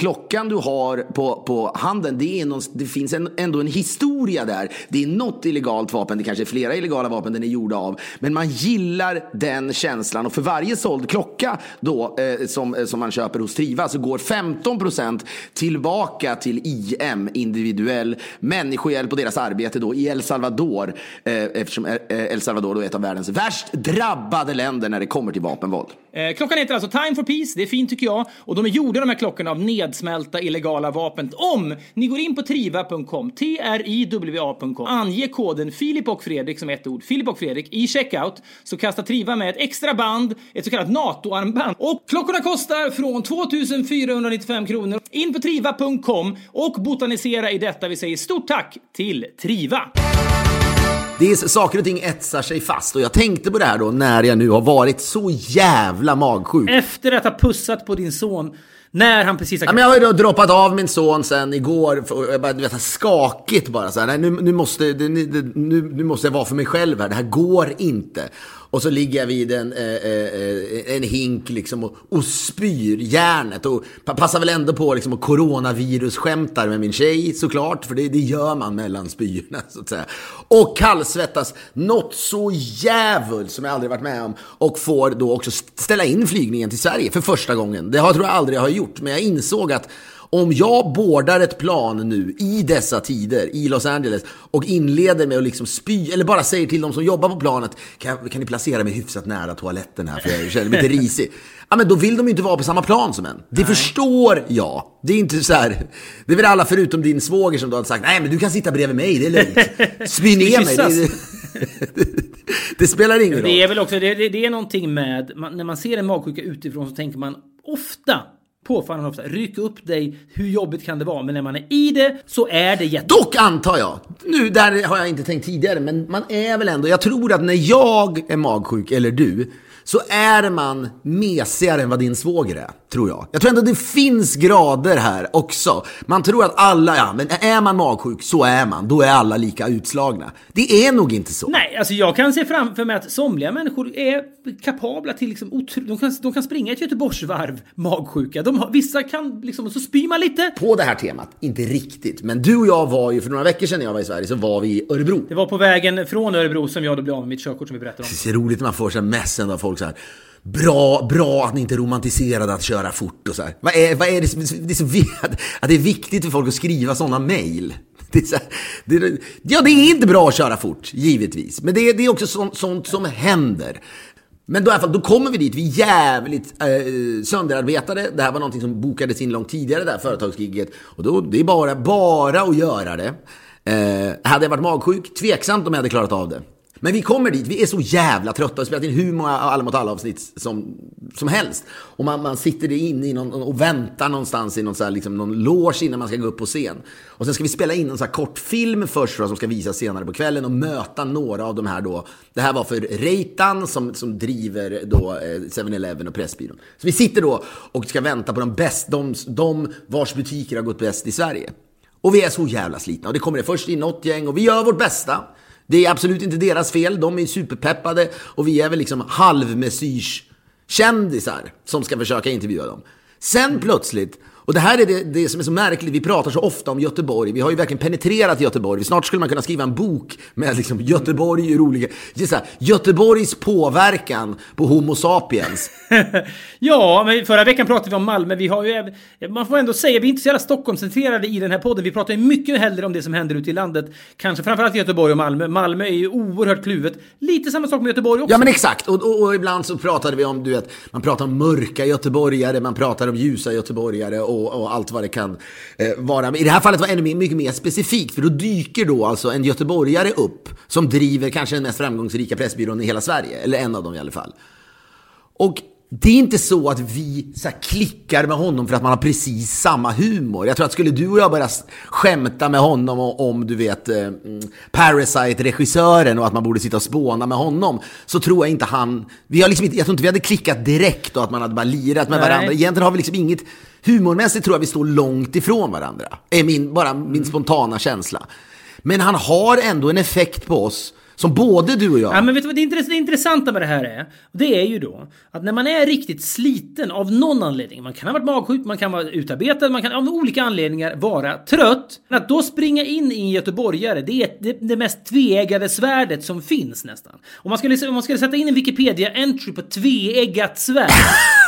Klockan du har på, på handen, det, är någon, det finns en, ändå en historia där. Det är något illegalt vapen, det kanske är flera illegala vapen den är gjord av. Men man gillar den känslan och för varje såld klocka då, eh, som, eh, som man köper hos Triva så går 15% tillbaka till IM, individuell människohjälp och deras arbete då i El Salvador. Eh, eftersom eh, El Salvador då är ett av världens värst drabbade länder när det kommer till vapenvåld. Eh, klockan heter alltså Time for Peace, det är fint tycker jag. Och de är gjorda de här klockorna av nedsmälta illegala vapen. Om ni går in på triva.com, T-R-I-W-A.com, ange koden Filip och Fredrik som ett ord, Filip och Fredrik i checkout, så kastar Triva med ett extra band, ett så kallat NATO-armband. Och klockorna kostar från 2495 kronor. In på triva.com och botanisera i detta. Vi säger stort tack till Triva! Det är saker och ting etsar sig fast och jag tänkte på det här då när jag nu har varit så jävla magsjuk. Efter att ha pussat på din son när han precis har... Ja, men jag har ju då droppat av min son sen igår, och jag bara, du vet, skakigt bara så här, nej, nu, nu, måste, nu, nu, nu måste jag vara för mig själv här, det här går inte. Och så ligger jag vid en, eh, eh, eh, en hink liksom och, och spyr järnet och passar väl ändå på liksom och coronavirus-skämtar med min tjej såklart, för det, det gör man mellan spyorna så att säga. Och kallsvettas något så jävult som jag aldrig varit med om och får då också ställa in flygningen till Sverige för första gången. Det har, tror jag aldrig jag har gjort, men jag insåg att om jag bordar ett plan nu i dessa tider i Los Angeles och inleder med att liksom spy, eller bara säger till de som jobbar på planet, kan, kan ni placera mig hyfsat nära toaletten här för jag känner mig lite risig. Ja men då vill de ju inte vara på samma plan som en. Det nej. förstår jag. Det är inte så här, det är väl alla förutom din svåger som då har sagt, nej men du kan sitta bredvid mig, det är lugnt. Spy ner mig. Det, det, det, spelar ingen roll. Det är väl också, det, det är någonting med, när man ser en magsjuka utifrån så tänker man ofta påfallande ofta. Ryck upp dig. Hur jobbigt kan det vara? Men när man är i det så är det jätte... Dock antar jag, nu där har jag inte tänkt tidigare, men man är väl ändå, jag tror att när jag är magsjuk, eller du, så är man mesigare än vad din svåger är, tror jag. Jag tror ändå det finns grader här också. Man tror att alla, ja, men är man magsjuk så är man. Då är alla lika utslagna. Det är nog inte så. Nej, alltså jag kan se framför mig att somliga människor är kapabla till liksom, de, kan, de kan springa ett Göteborgsvarv magsjuka. De har, vissa kan liksom, och så spyr man lite. På det här temat, inte riktigt. Men du och jag var ju, för några veckor sedan när jag var i Sverige, så var vi i Örebro. Det var på vägen från Örebro som jag då blev av med mitt körkort som vi berättade om. Det är roligt när man får så här mässen av folk så här. Bra, bra att ni inte romantiserade att köra fort och så här. Vad är, vad är det, det är så att det är viktigt för folk att skriva sådana mejl? Det det, ja, det är inte bra att köra fort, givetvis. Men det, det är också sånt, sånt som händer. Men då, i alla fall, då kommer vi dit, vi är jävligt eh, sönderarbetade. Det här var någonting som bokades in långt tidigare, det här företagsgigget. Och då, det är bara, bara att göra det. Eh, hade jag varit magsjuk, tveksamt om jag hade klarat av det. Men vi kommer dit, vi är så jävla trötta. och spelat in hur många Alla mot alla-avsnitt som, som helst. Och man, man sitter inne i någon, och väntar någonstans i någon, så här, liksom, någon loge innan man ska gå upp på scen. Och sen ska vi spela in en så här kortfilm först då, som ska visas senare på kvällen och möta några av de här då. Det här var för Reitan som, som driver då eh, 7-Eleven och Pressbyrån. Så vi sitter då och ska vänta på de, bäst, de, de vars butiker har gått bäst i Sverige. Och vi är så jävla slitna. Och det kommer det först in något gäng och vi gör vårt bästa. Det är absolut inte deras fel. De är superpeppade och vi är väl liksom halvmesyrskändisar som ska försöka intervjua dem. Sen plötsligt och det här är det, det, som är så märkligt. Vi pratar så ofta om Göteborg. Vi har ju verkligen penetrerat Göteborg. Snart skulle man kunna skriva en bok med liksom Göteborg ur olika... Så här, Göteborgs påverkan på Homo sapiens. ja, men förra veckan pratade vi om Malmö. Vi har ju, man får ändå säga, vi är inte så jävla Stockholmscentrerade i den här podden. Vi pratar ju mycket hellre om det som händer ute i landet. Kanske framförallt Göteborg och Malmö. Malmö är ju oerhört kluvet. Lite samma sak med Göteborg också. Ja, men exakt. Och, och, och ibland så pratade vi om, du vet, man pratar om mörka göteborgare, man pratar om ljusa göteborgare och, och allt vad det kan eh, vara. Men I det här fallet var det ännu mycket mer specifikt, för då dyker då alltså en göteborgare upp som driver kanske den mest framgångsrika pressbyrån i hela Sverige, eller en av dem i alla fall. Och det är inte så att vi så klickar med honom för att man har precis samma humor. Jag tror att skulle du och jag börja skämta med honom om, om du vet, eh, mm, Parasite-regissören och att man borde sitta och spåna med honom, så tror jag inte han... Vi har liksom inte, jag tror inte vi hade klickat direkt och att man hade bara lirat med Nej. varandra. Egentligen har vi liksom inget... Humormässigt tror jag vi står långt ifrån varandra. är min, bara min spontana känsla. Men han har ändå en effekt på oss som både du och jag... Ja, men vet du vad det, intress- det intressanta med det här är? Det är ju då att när man är riktigt sliten av någon anledning, man kan ha varit magsjuk, man kan vara utarbetad, man kan av olika anledningar vara trött. Att då springa in i en göteborgare, det är det, det mest tveeggade svärdet som finns nästan. Om man skulle, om man skulle sätta in en Wikipedia-entry på tveeggat svärd,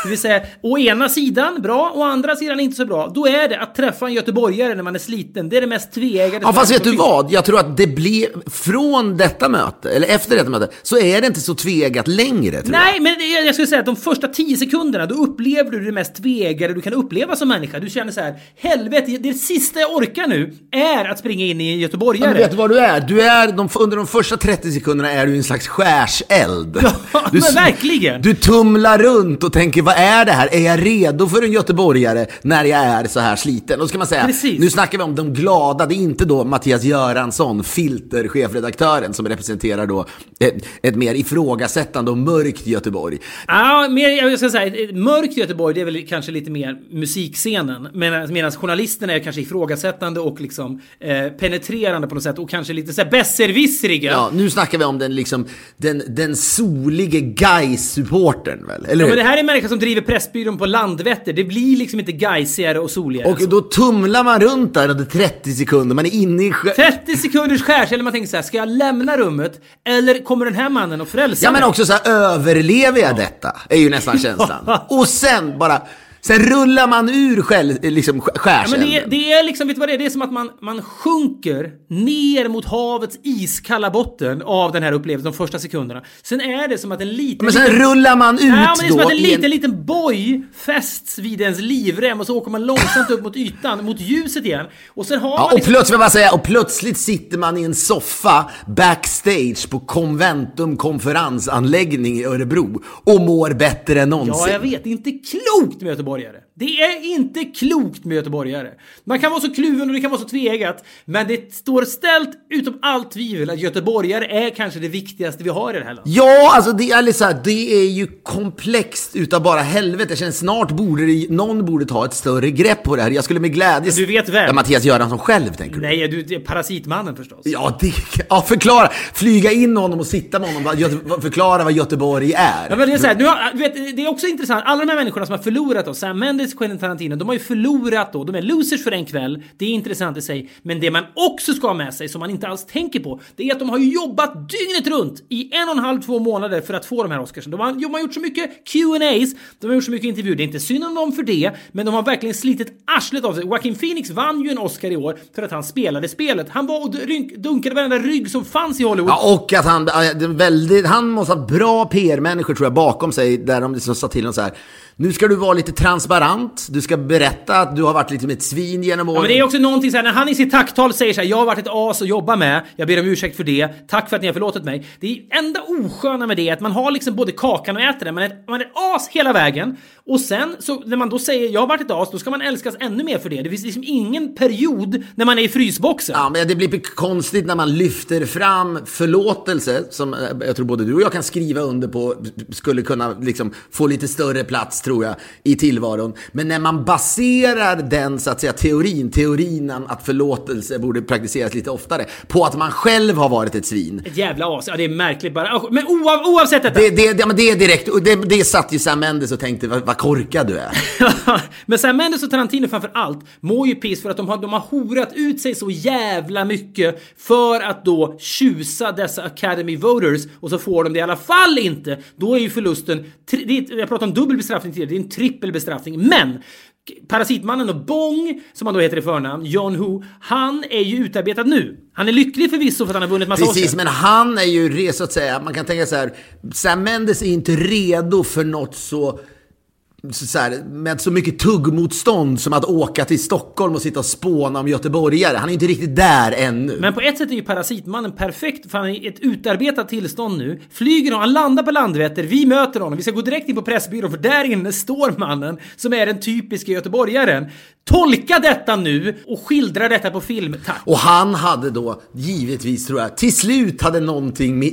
det vill säga å ena sidan bra, å andra sidan inte så bra, då är det att träffa en göteborgare när man är sliten. Det är det mest tveeggade Ja, fast vet du finns. vad? Jag tror att det blir, från detta möte, eller efter detta möte, så är det inte så tvegat längre. Tror Nej, men jag- jag skulle säga att de första 10 sekunderna då upplever du det mest tvegade du kan uppleva som människa. Du känner så här, helvete, det sista jag orkar nu är att springa in i en jag. göteborgare. Men vet du vad du är? Du är de, under de första 30 sekunderna är du en slags skärseld. Ja, du, men verkligen. Du tumlar runt och tänker, vad är det här? Är jag redo för en göteborgare när jag är så här sliten? Och så ska man säga, Precis. nu snackar vi om de glada. Det är inte då Mattias Göransson, filter, chefredaktören, som representerar då ett, ett mer ifrågasättande och mörkt Göteborg. Ja, mer, jag ska säga, ett mörkt Göteborg det är väl kanske lite mer musikscenen. Medan journalisterna är kanske ifrågasättande och liksom eh, penetrerande på något sätt och kanske lite såhär besserwissriga. Ja, nu snackar vi om den, liksom, den, den solige Gais-supportern väl? Eller Ja, hur? men det här är en människa som driver Pressbyrån på Landvetter. Det blir liksom inte geisigare och soligare. Och då tumlar man runt där under 30 sekunder, man är inne i... skö- 30 sekunders skärseld, man tänker så här, ska jag lämna rummet? Eller kommer den här mannen att frälsa Ja men också så här, överlever jag detta? Är ju nästan känslan. Och sen bara, sen rullar man ur själv, liksom sk- Ja, skärselden. men det, är- det är liksom, vet du vad det är? Det är som att man, man sjunker ner mot havets iskalla botten av den här upplevelsen de första sekunderna. Sen är det som att en liten... Men sen liten, rullar man ut Ja, men det är som att en liten, liten boj fästs vid ens livrem och så åker man långsamt upp mot ytan, mot ljuset igen. Och sen har Ja, man och liksom... plötsligt, jag säga, och plötsligt sitter man i en soffa backstage på Conventum konferensanläggning i Örebro och mår bättre än någonsin. Ja, jag vet. Det är inte klokt med göteborgare. Det är inte klokt med göteborgare. Man kan vara så kluven och det kan vara så tveeggat, men det står ställt utom allt tvivel att göteborgare är kanske det viktigaste vi har i det här landet. Ja, alltså det är, liksom, det är ju komplext utav bara helvete. Jag känner snart borde det, någon borde ta ett större grepp på det här. Jag skulle med glädje... Du vet vem? Ja, Mattias Göransson själv, tänker du? Nej, du, det är parasitmannen förstås. Ja, det, ja, förklara. Flyga in honom och sitta med honom. Göte- Förklara vad Göteborg är. Ja, men det, är så här, nu har, vet, det är också intressant, alla de här människorna som har förlorat då, Sam Mendes, Quentin Tarantino, de har ju förlorat då, de är losers för en kväll, det är intressant i sig, men det man också ska ha med sig, som man inte alls tänker på, det är att de har ju jobbat dygnet runt i en och en halv, två månader för att få de här Oscarsen. De har, de har gjort så mycket Q&As, de har gjort så mycket intervjuer, det är inte synd om dem för det, men de har verkligen slitit arslet av sig. Joaquin Phoenix vann ju en Oscar i år för att han spelade spelet. Han var och dunkade varenda rygg som fanns i Hollywood. Ja, och att han, väldigt, han måste ha bra PR-människor tror jag bakom sig där de liksom sa till honom så här. Nu ska du vara lite transparent, du ska berätta att du har varit lite med ett svin genom åren. Ja, men det är också någonting så här, när han i sitt tacktal säger så här, jag har varit ett as att jobba med, jag ber om ursäkt för det, tack för att ni har förlåtit mig. Det är enda osköna med det är att man har liksom både kakan och äter den, man är, man är ett as hela vägen. Och sen så när man då säger jag har varit ett as, då ska man älskas ännu mer för det. Det finns liksom ingen period när man är i frysboxen. Ja, men det blir konstigt när man lyfter fram förlåtelse, som eh, jag tror både du och jag kan skriva under på, skulle kunna liksom få lite större plats, tror jag, i tillvaron. Men när man baserar den, så att säga, teorin, teorin att förlåtelse borde praktiseras lite oftare, på att man själv har varit ett svin. Ett jävla as. Ja, det är märkligt bara. Men oav, oavsett detta. Det, det, det, det är direkt, och det, det satt ju Sam Mendes och tänkte, vad korkad du är. Men Sam Mendes och Tarantino framför allt mår ju piss för att de har, de har horat ut sig så jävla mycket för att då tjusa dessa Academy Voters och så får de det i alla fall inte. Då är ju förlusten, är, jag pratade om dubbel bestraffning tidigare, det är en trippel bestraffning. Men Parasitmannen och Bong, som han då heter i förnamn, John Woo, han är ju utarbetad nu. Han är lycklig förvisso för att han har vunnit massa Precis, Oscars. men han är ju, så att säga, man kan tänka så här, Sam Mendes är inte redo för något så så här, med så mycket tuggmotstånd som att åka till Stockholm och sitta och spåna om göteborgare. Han är inte riktigt där ännu. Men på ett sätt är ju Parasitmannen perfekt för han är i ett utarbetat tillstånd nu. Flyger han landar på Landvetter, vi möter honom, vi ska gå direkt in på Pressbyrån för där inne står mannen som är den typiska göteborgaren. Tolka detta nu och skildra detta på film, tack. Och han hade då, givetvis tror jag, till slut hade någonting,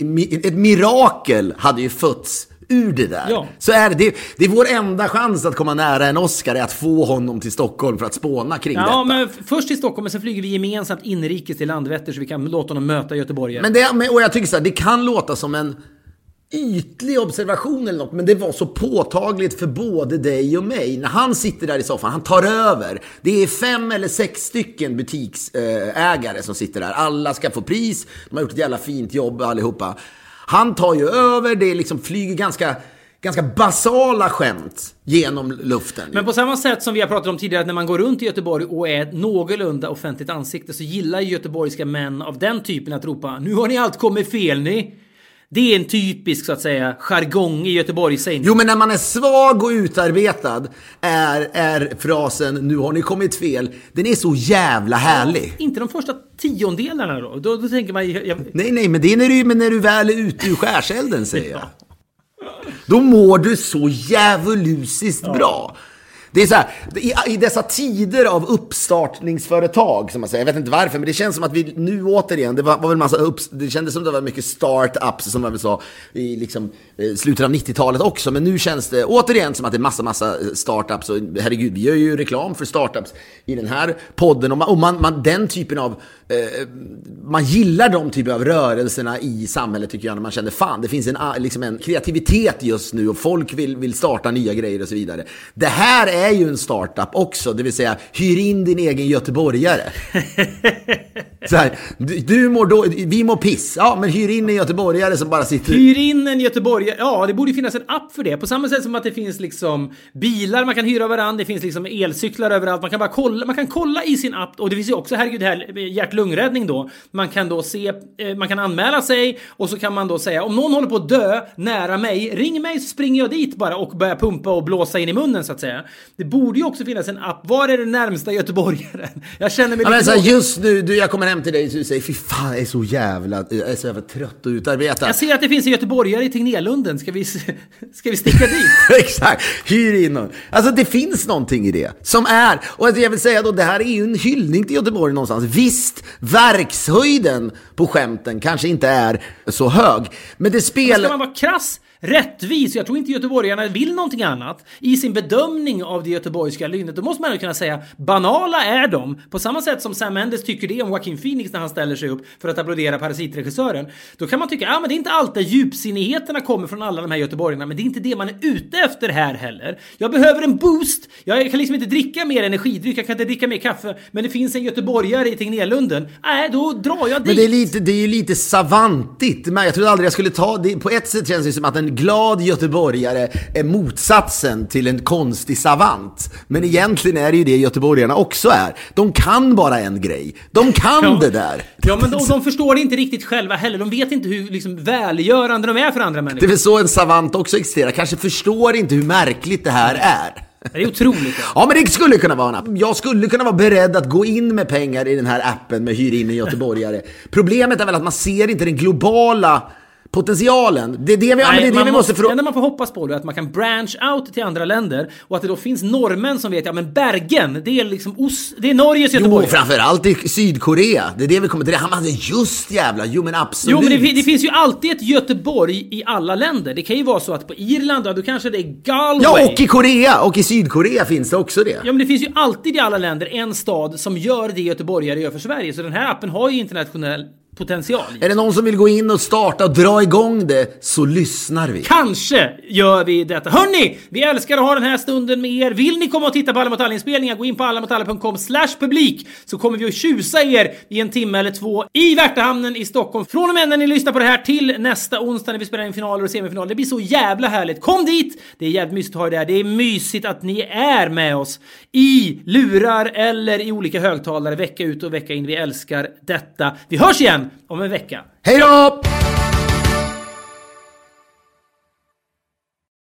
ett mirakel hade ju fötts ur det där. Ja. Så är det, det, det är vår enda chans att komma nära en Oscar, är att få honom till Stockholm för att spåna kring Ja, detta. men f- först till Stockholm, men sen flyger vi gemensamt inrikes till Landvetter så vi kan låta honom möta göteborgare. Men det, men- och jag tycker så här, det kan låta som en ytlig observation eller något, men det var så påtagligt för både dig och mig. När han sitter där i soffan, han tar över. Det är fem eller sex stycken butiksägare som sitter där. Alla ska få pris, de har gjort ett jävla fint jobb allihopa. Han tar ju över, det liksom flyger ganska, ganska basala skämt genom luften. Men på samma sätt som vi har pratat om tidigare, att när man går runt i Göteborg och är ett någorlunda offentligt ansikte så gillar ju göteborgska män av den typen att ropa Nu har ni allt kommit fel ni. Det är en typisk så att säga jargong i Göteborgssägning. Jo, men när man är svag och utarbetad är, är frasen “nu har ni kommit fel”, den är så jävla härlig. Inte de första tiondelarna då? Då, då tänker man... Jag, Nej, nej, men det är när du, men när du väl är ute ur skärselden, säger jag. Då mår du så djävulusiskt bra. Det är så här, i, i dessa tider av uppstartningsföretag, som man säger, jag vet inte varför, men det känns som att vi nu återigen, det var, var väl massa upps, det kändes som det var mycket startups, som man väl sa, i liksom, eh, slutet av 90-talet också, men nu känns det återigen som att det är massa, massa startups, och herregud, vi gör ju reklam för startups i den här podden, och, man, och man, man, den typen av, eh, man gillar de typen av rörelserna i samhället tycker jag, när man känner fan, det finns en, liksom en kreativitet just nu och folk vill, vill starta nya grejer och så vidare. Det här är ju en startup också, det vill säga hyr in din egen göteborgare. Så här, du, du mår då, vi mår piss, ja men hyr in en göteborgare som bara sitter... Hyr in en göteborgare. Ja, det borde finnas en app för det. På samma sätt som att det finns liksom bilar man kan hyra varandra. Det finns liksom elcyklar överallt. Man kan bara kolla. Man kan kolla i sin app. Och det finns ju också, herregud, här hjärt-lungräddning då. Man kan då se, eh, man kan anmäla sig och så kan man då säga om någon håller på att dö nära mig, ring mig så springer jag dit bara och börjar pumpa och blåsa in i munnen så att säga. Det borde ju också finnas en app. Var är den närmsta göteborgaren? Jag känner mig Ja, men lite så här, låg. just nu, du, jag kommer hem till dig och du säger fy fan jag är så jävla, jag är så jävla trött och utarbetad. Jag ser att det finns en göteborgare i Tegnérlunden. Ska vi, ska vi sticka dit? Exakt, hyr in någon. Alltså det finns någonting i det som är, och alltså, jag vill säga då, det här är ju en hyllning till Göteborg någonstans. Visst, verkshöjden på skämten kanske inte är så hög, men det Ska spelar... man vara krass, rättvis, jag tror inte göteborgarna vill någonting annat, i sin bedömning av det göteborgska lynnet, då måste man ju kunna säga banala är de. På samma sätt som Sam Mendes tycker det om Joaquin Phoenix när han ställer sig upp för att applådera Parasitregissören. Då kan man tycka, ja men det är inte alltid djupsinnigheterna kommer från alla de här göteborgarna, men det är inte det man är ute efter här heller. Jag behöver en boost! Jag kan liksom inte dricka mer energidryck, jag kan inte dricka mer kaffe, men det finns en göteborgare i Tegnérlunden. Nej, då drar jag dit. Men det är, lite, det är ju lite savantigt. Men jag trodde aldrig jag skulle ta det. På ett sätt känns det som att en glad göteborgare är motsatsen till en konstig savant. Men egentligen är det ju det göteborgarna också är. De kan bara en grej. De kan Ja. det där. Ja, men de, de förstår det inte riktigt själva heller. De vet inte hur liksom, välgörande de är för andra Det är människor. väl så en savant också existerar. Kanske förstår inte hur märkligt det här är. Det är otroligt. Ja, men det skulle kunna vara en app. Jag skulle kunna vara beredd att gå in med pengar i den här appen med hyr in en göteborgare. Problemet är väl att man ser inte den globala potentialen. Det är det vi, ja, men det är det vi måste det enda man får hoppas på är att man kan branch out till andra länder och att det då finns norrmän som vet, ja men Bergen, det är liksom Os det är Norges Jo, Göteborg. framförallt i Sydkorea. Det är det vi kommer till. Han hade just jävla, jo men absolut. Jo men det, det finns ju alltid ett Göteborg i alla länder. Det kan ju vara så att på Irland, ja, då kanske det är Galway. Ja, och i Korea. Och i Sydkorea finns det också det. Ja men det finns ju alltid i alla länder en stad som gör det göteborgare gör för Sverige. Så den här appen har ju internationell potential. Är det någon som vill gå in och starta och dra igång det så lyssnar vi. Kanske gör vi detta. Hörni! Vi älskar att ha den här stunden med er. Vill ni komma och titta på Alla mot alla-inspelningar, gå in på allamotalla.com slash publik så kommer vi att tjusa er i en timme eller två i Värtahamnen i Stockholm. Från och med när ni lyssnar på det här till nästa onsdag när vi spelar in finaler och semifinaler. Det blir så jävla härligt. Kom dit! Det är jävligt mysigt att ha er där. Det är mysigt att ni är med oss i lurar eller i olika högtalare vecka ut och vecka in. Vi älskar detta. Vi hörs igen om en vecka. Hej då!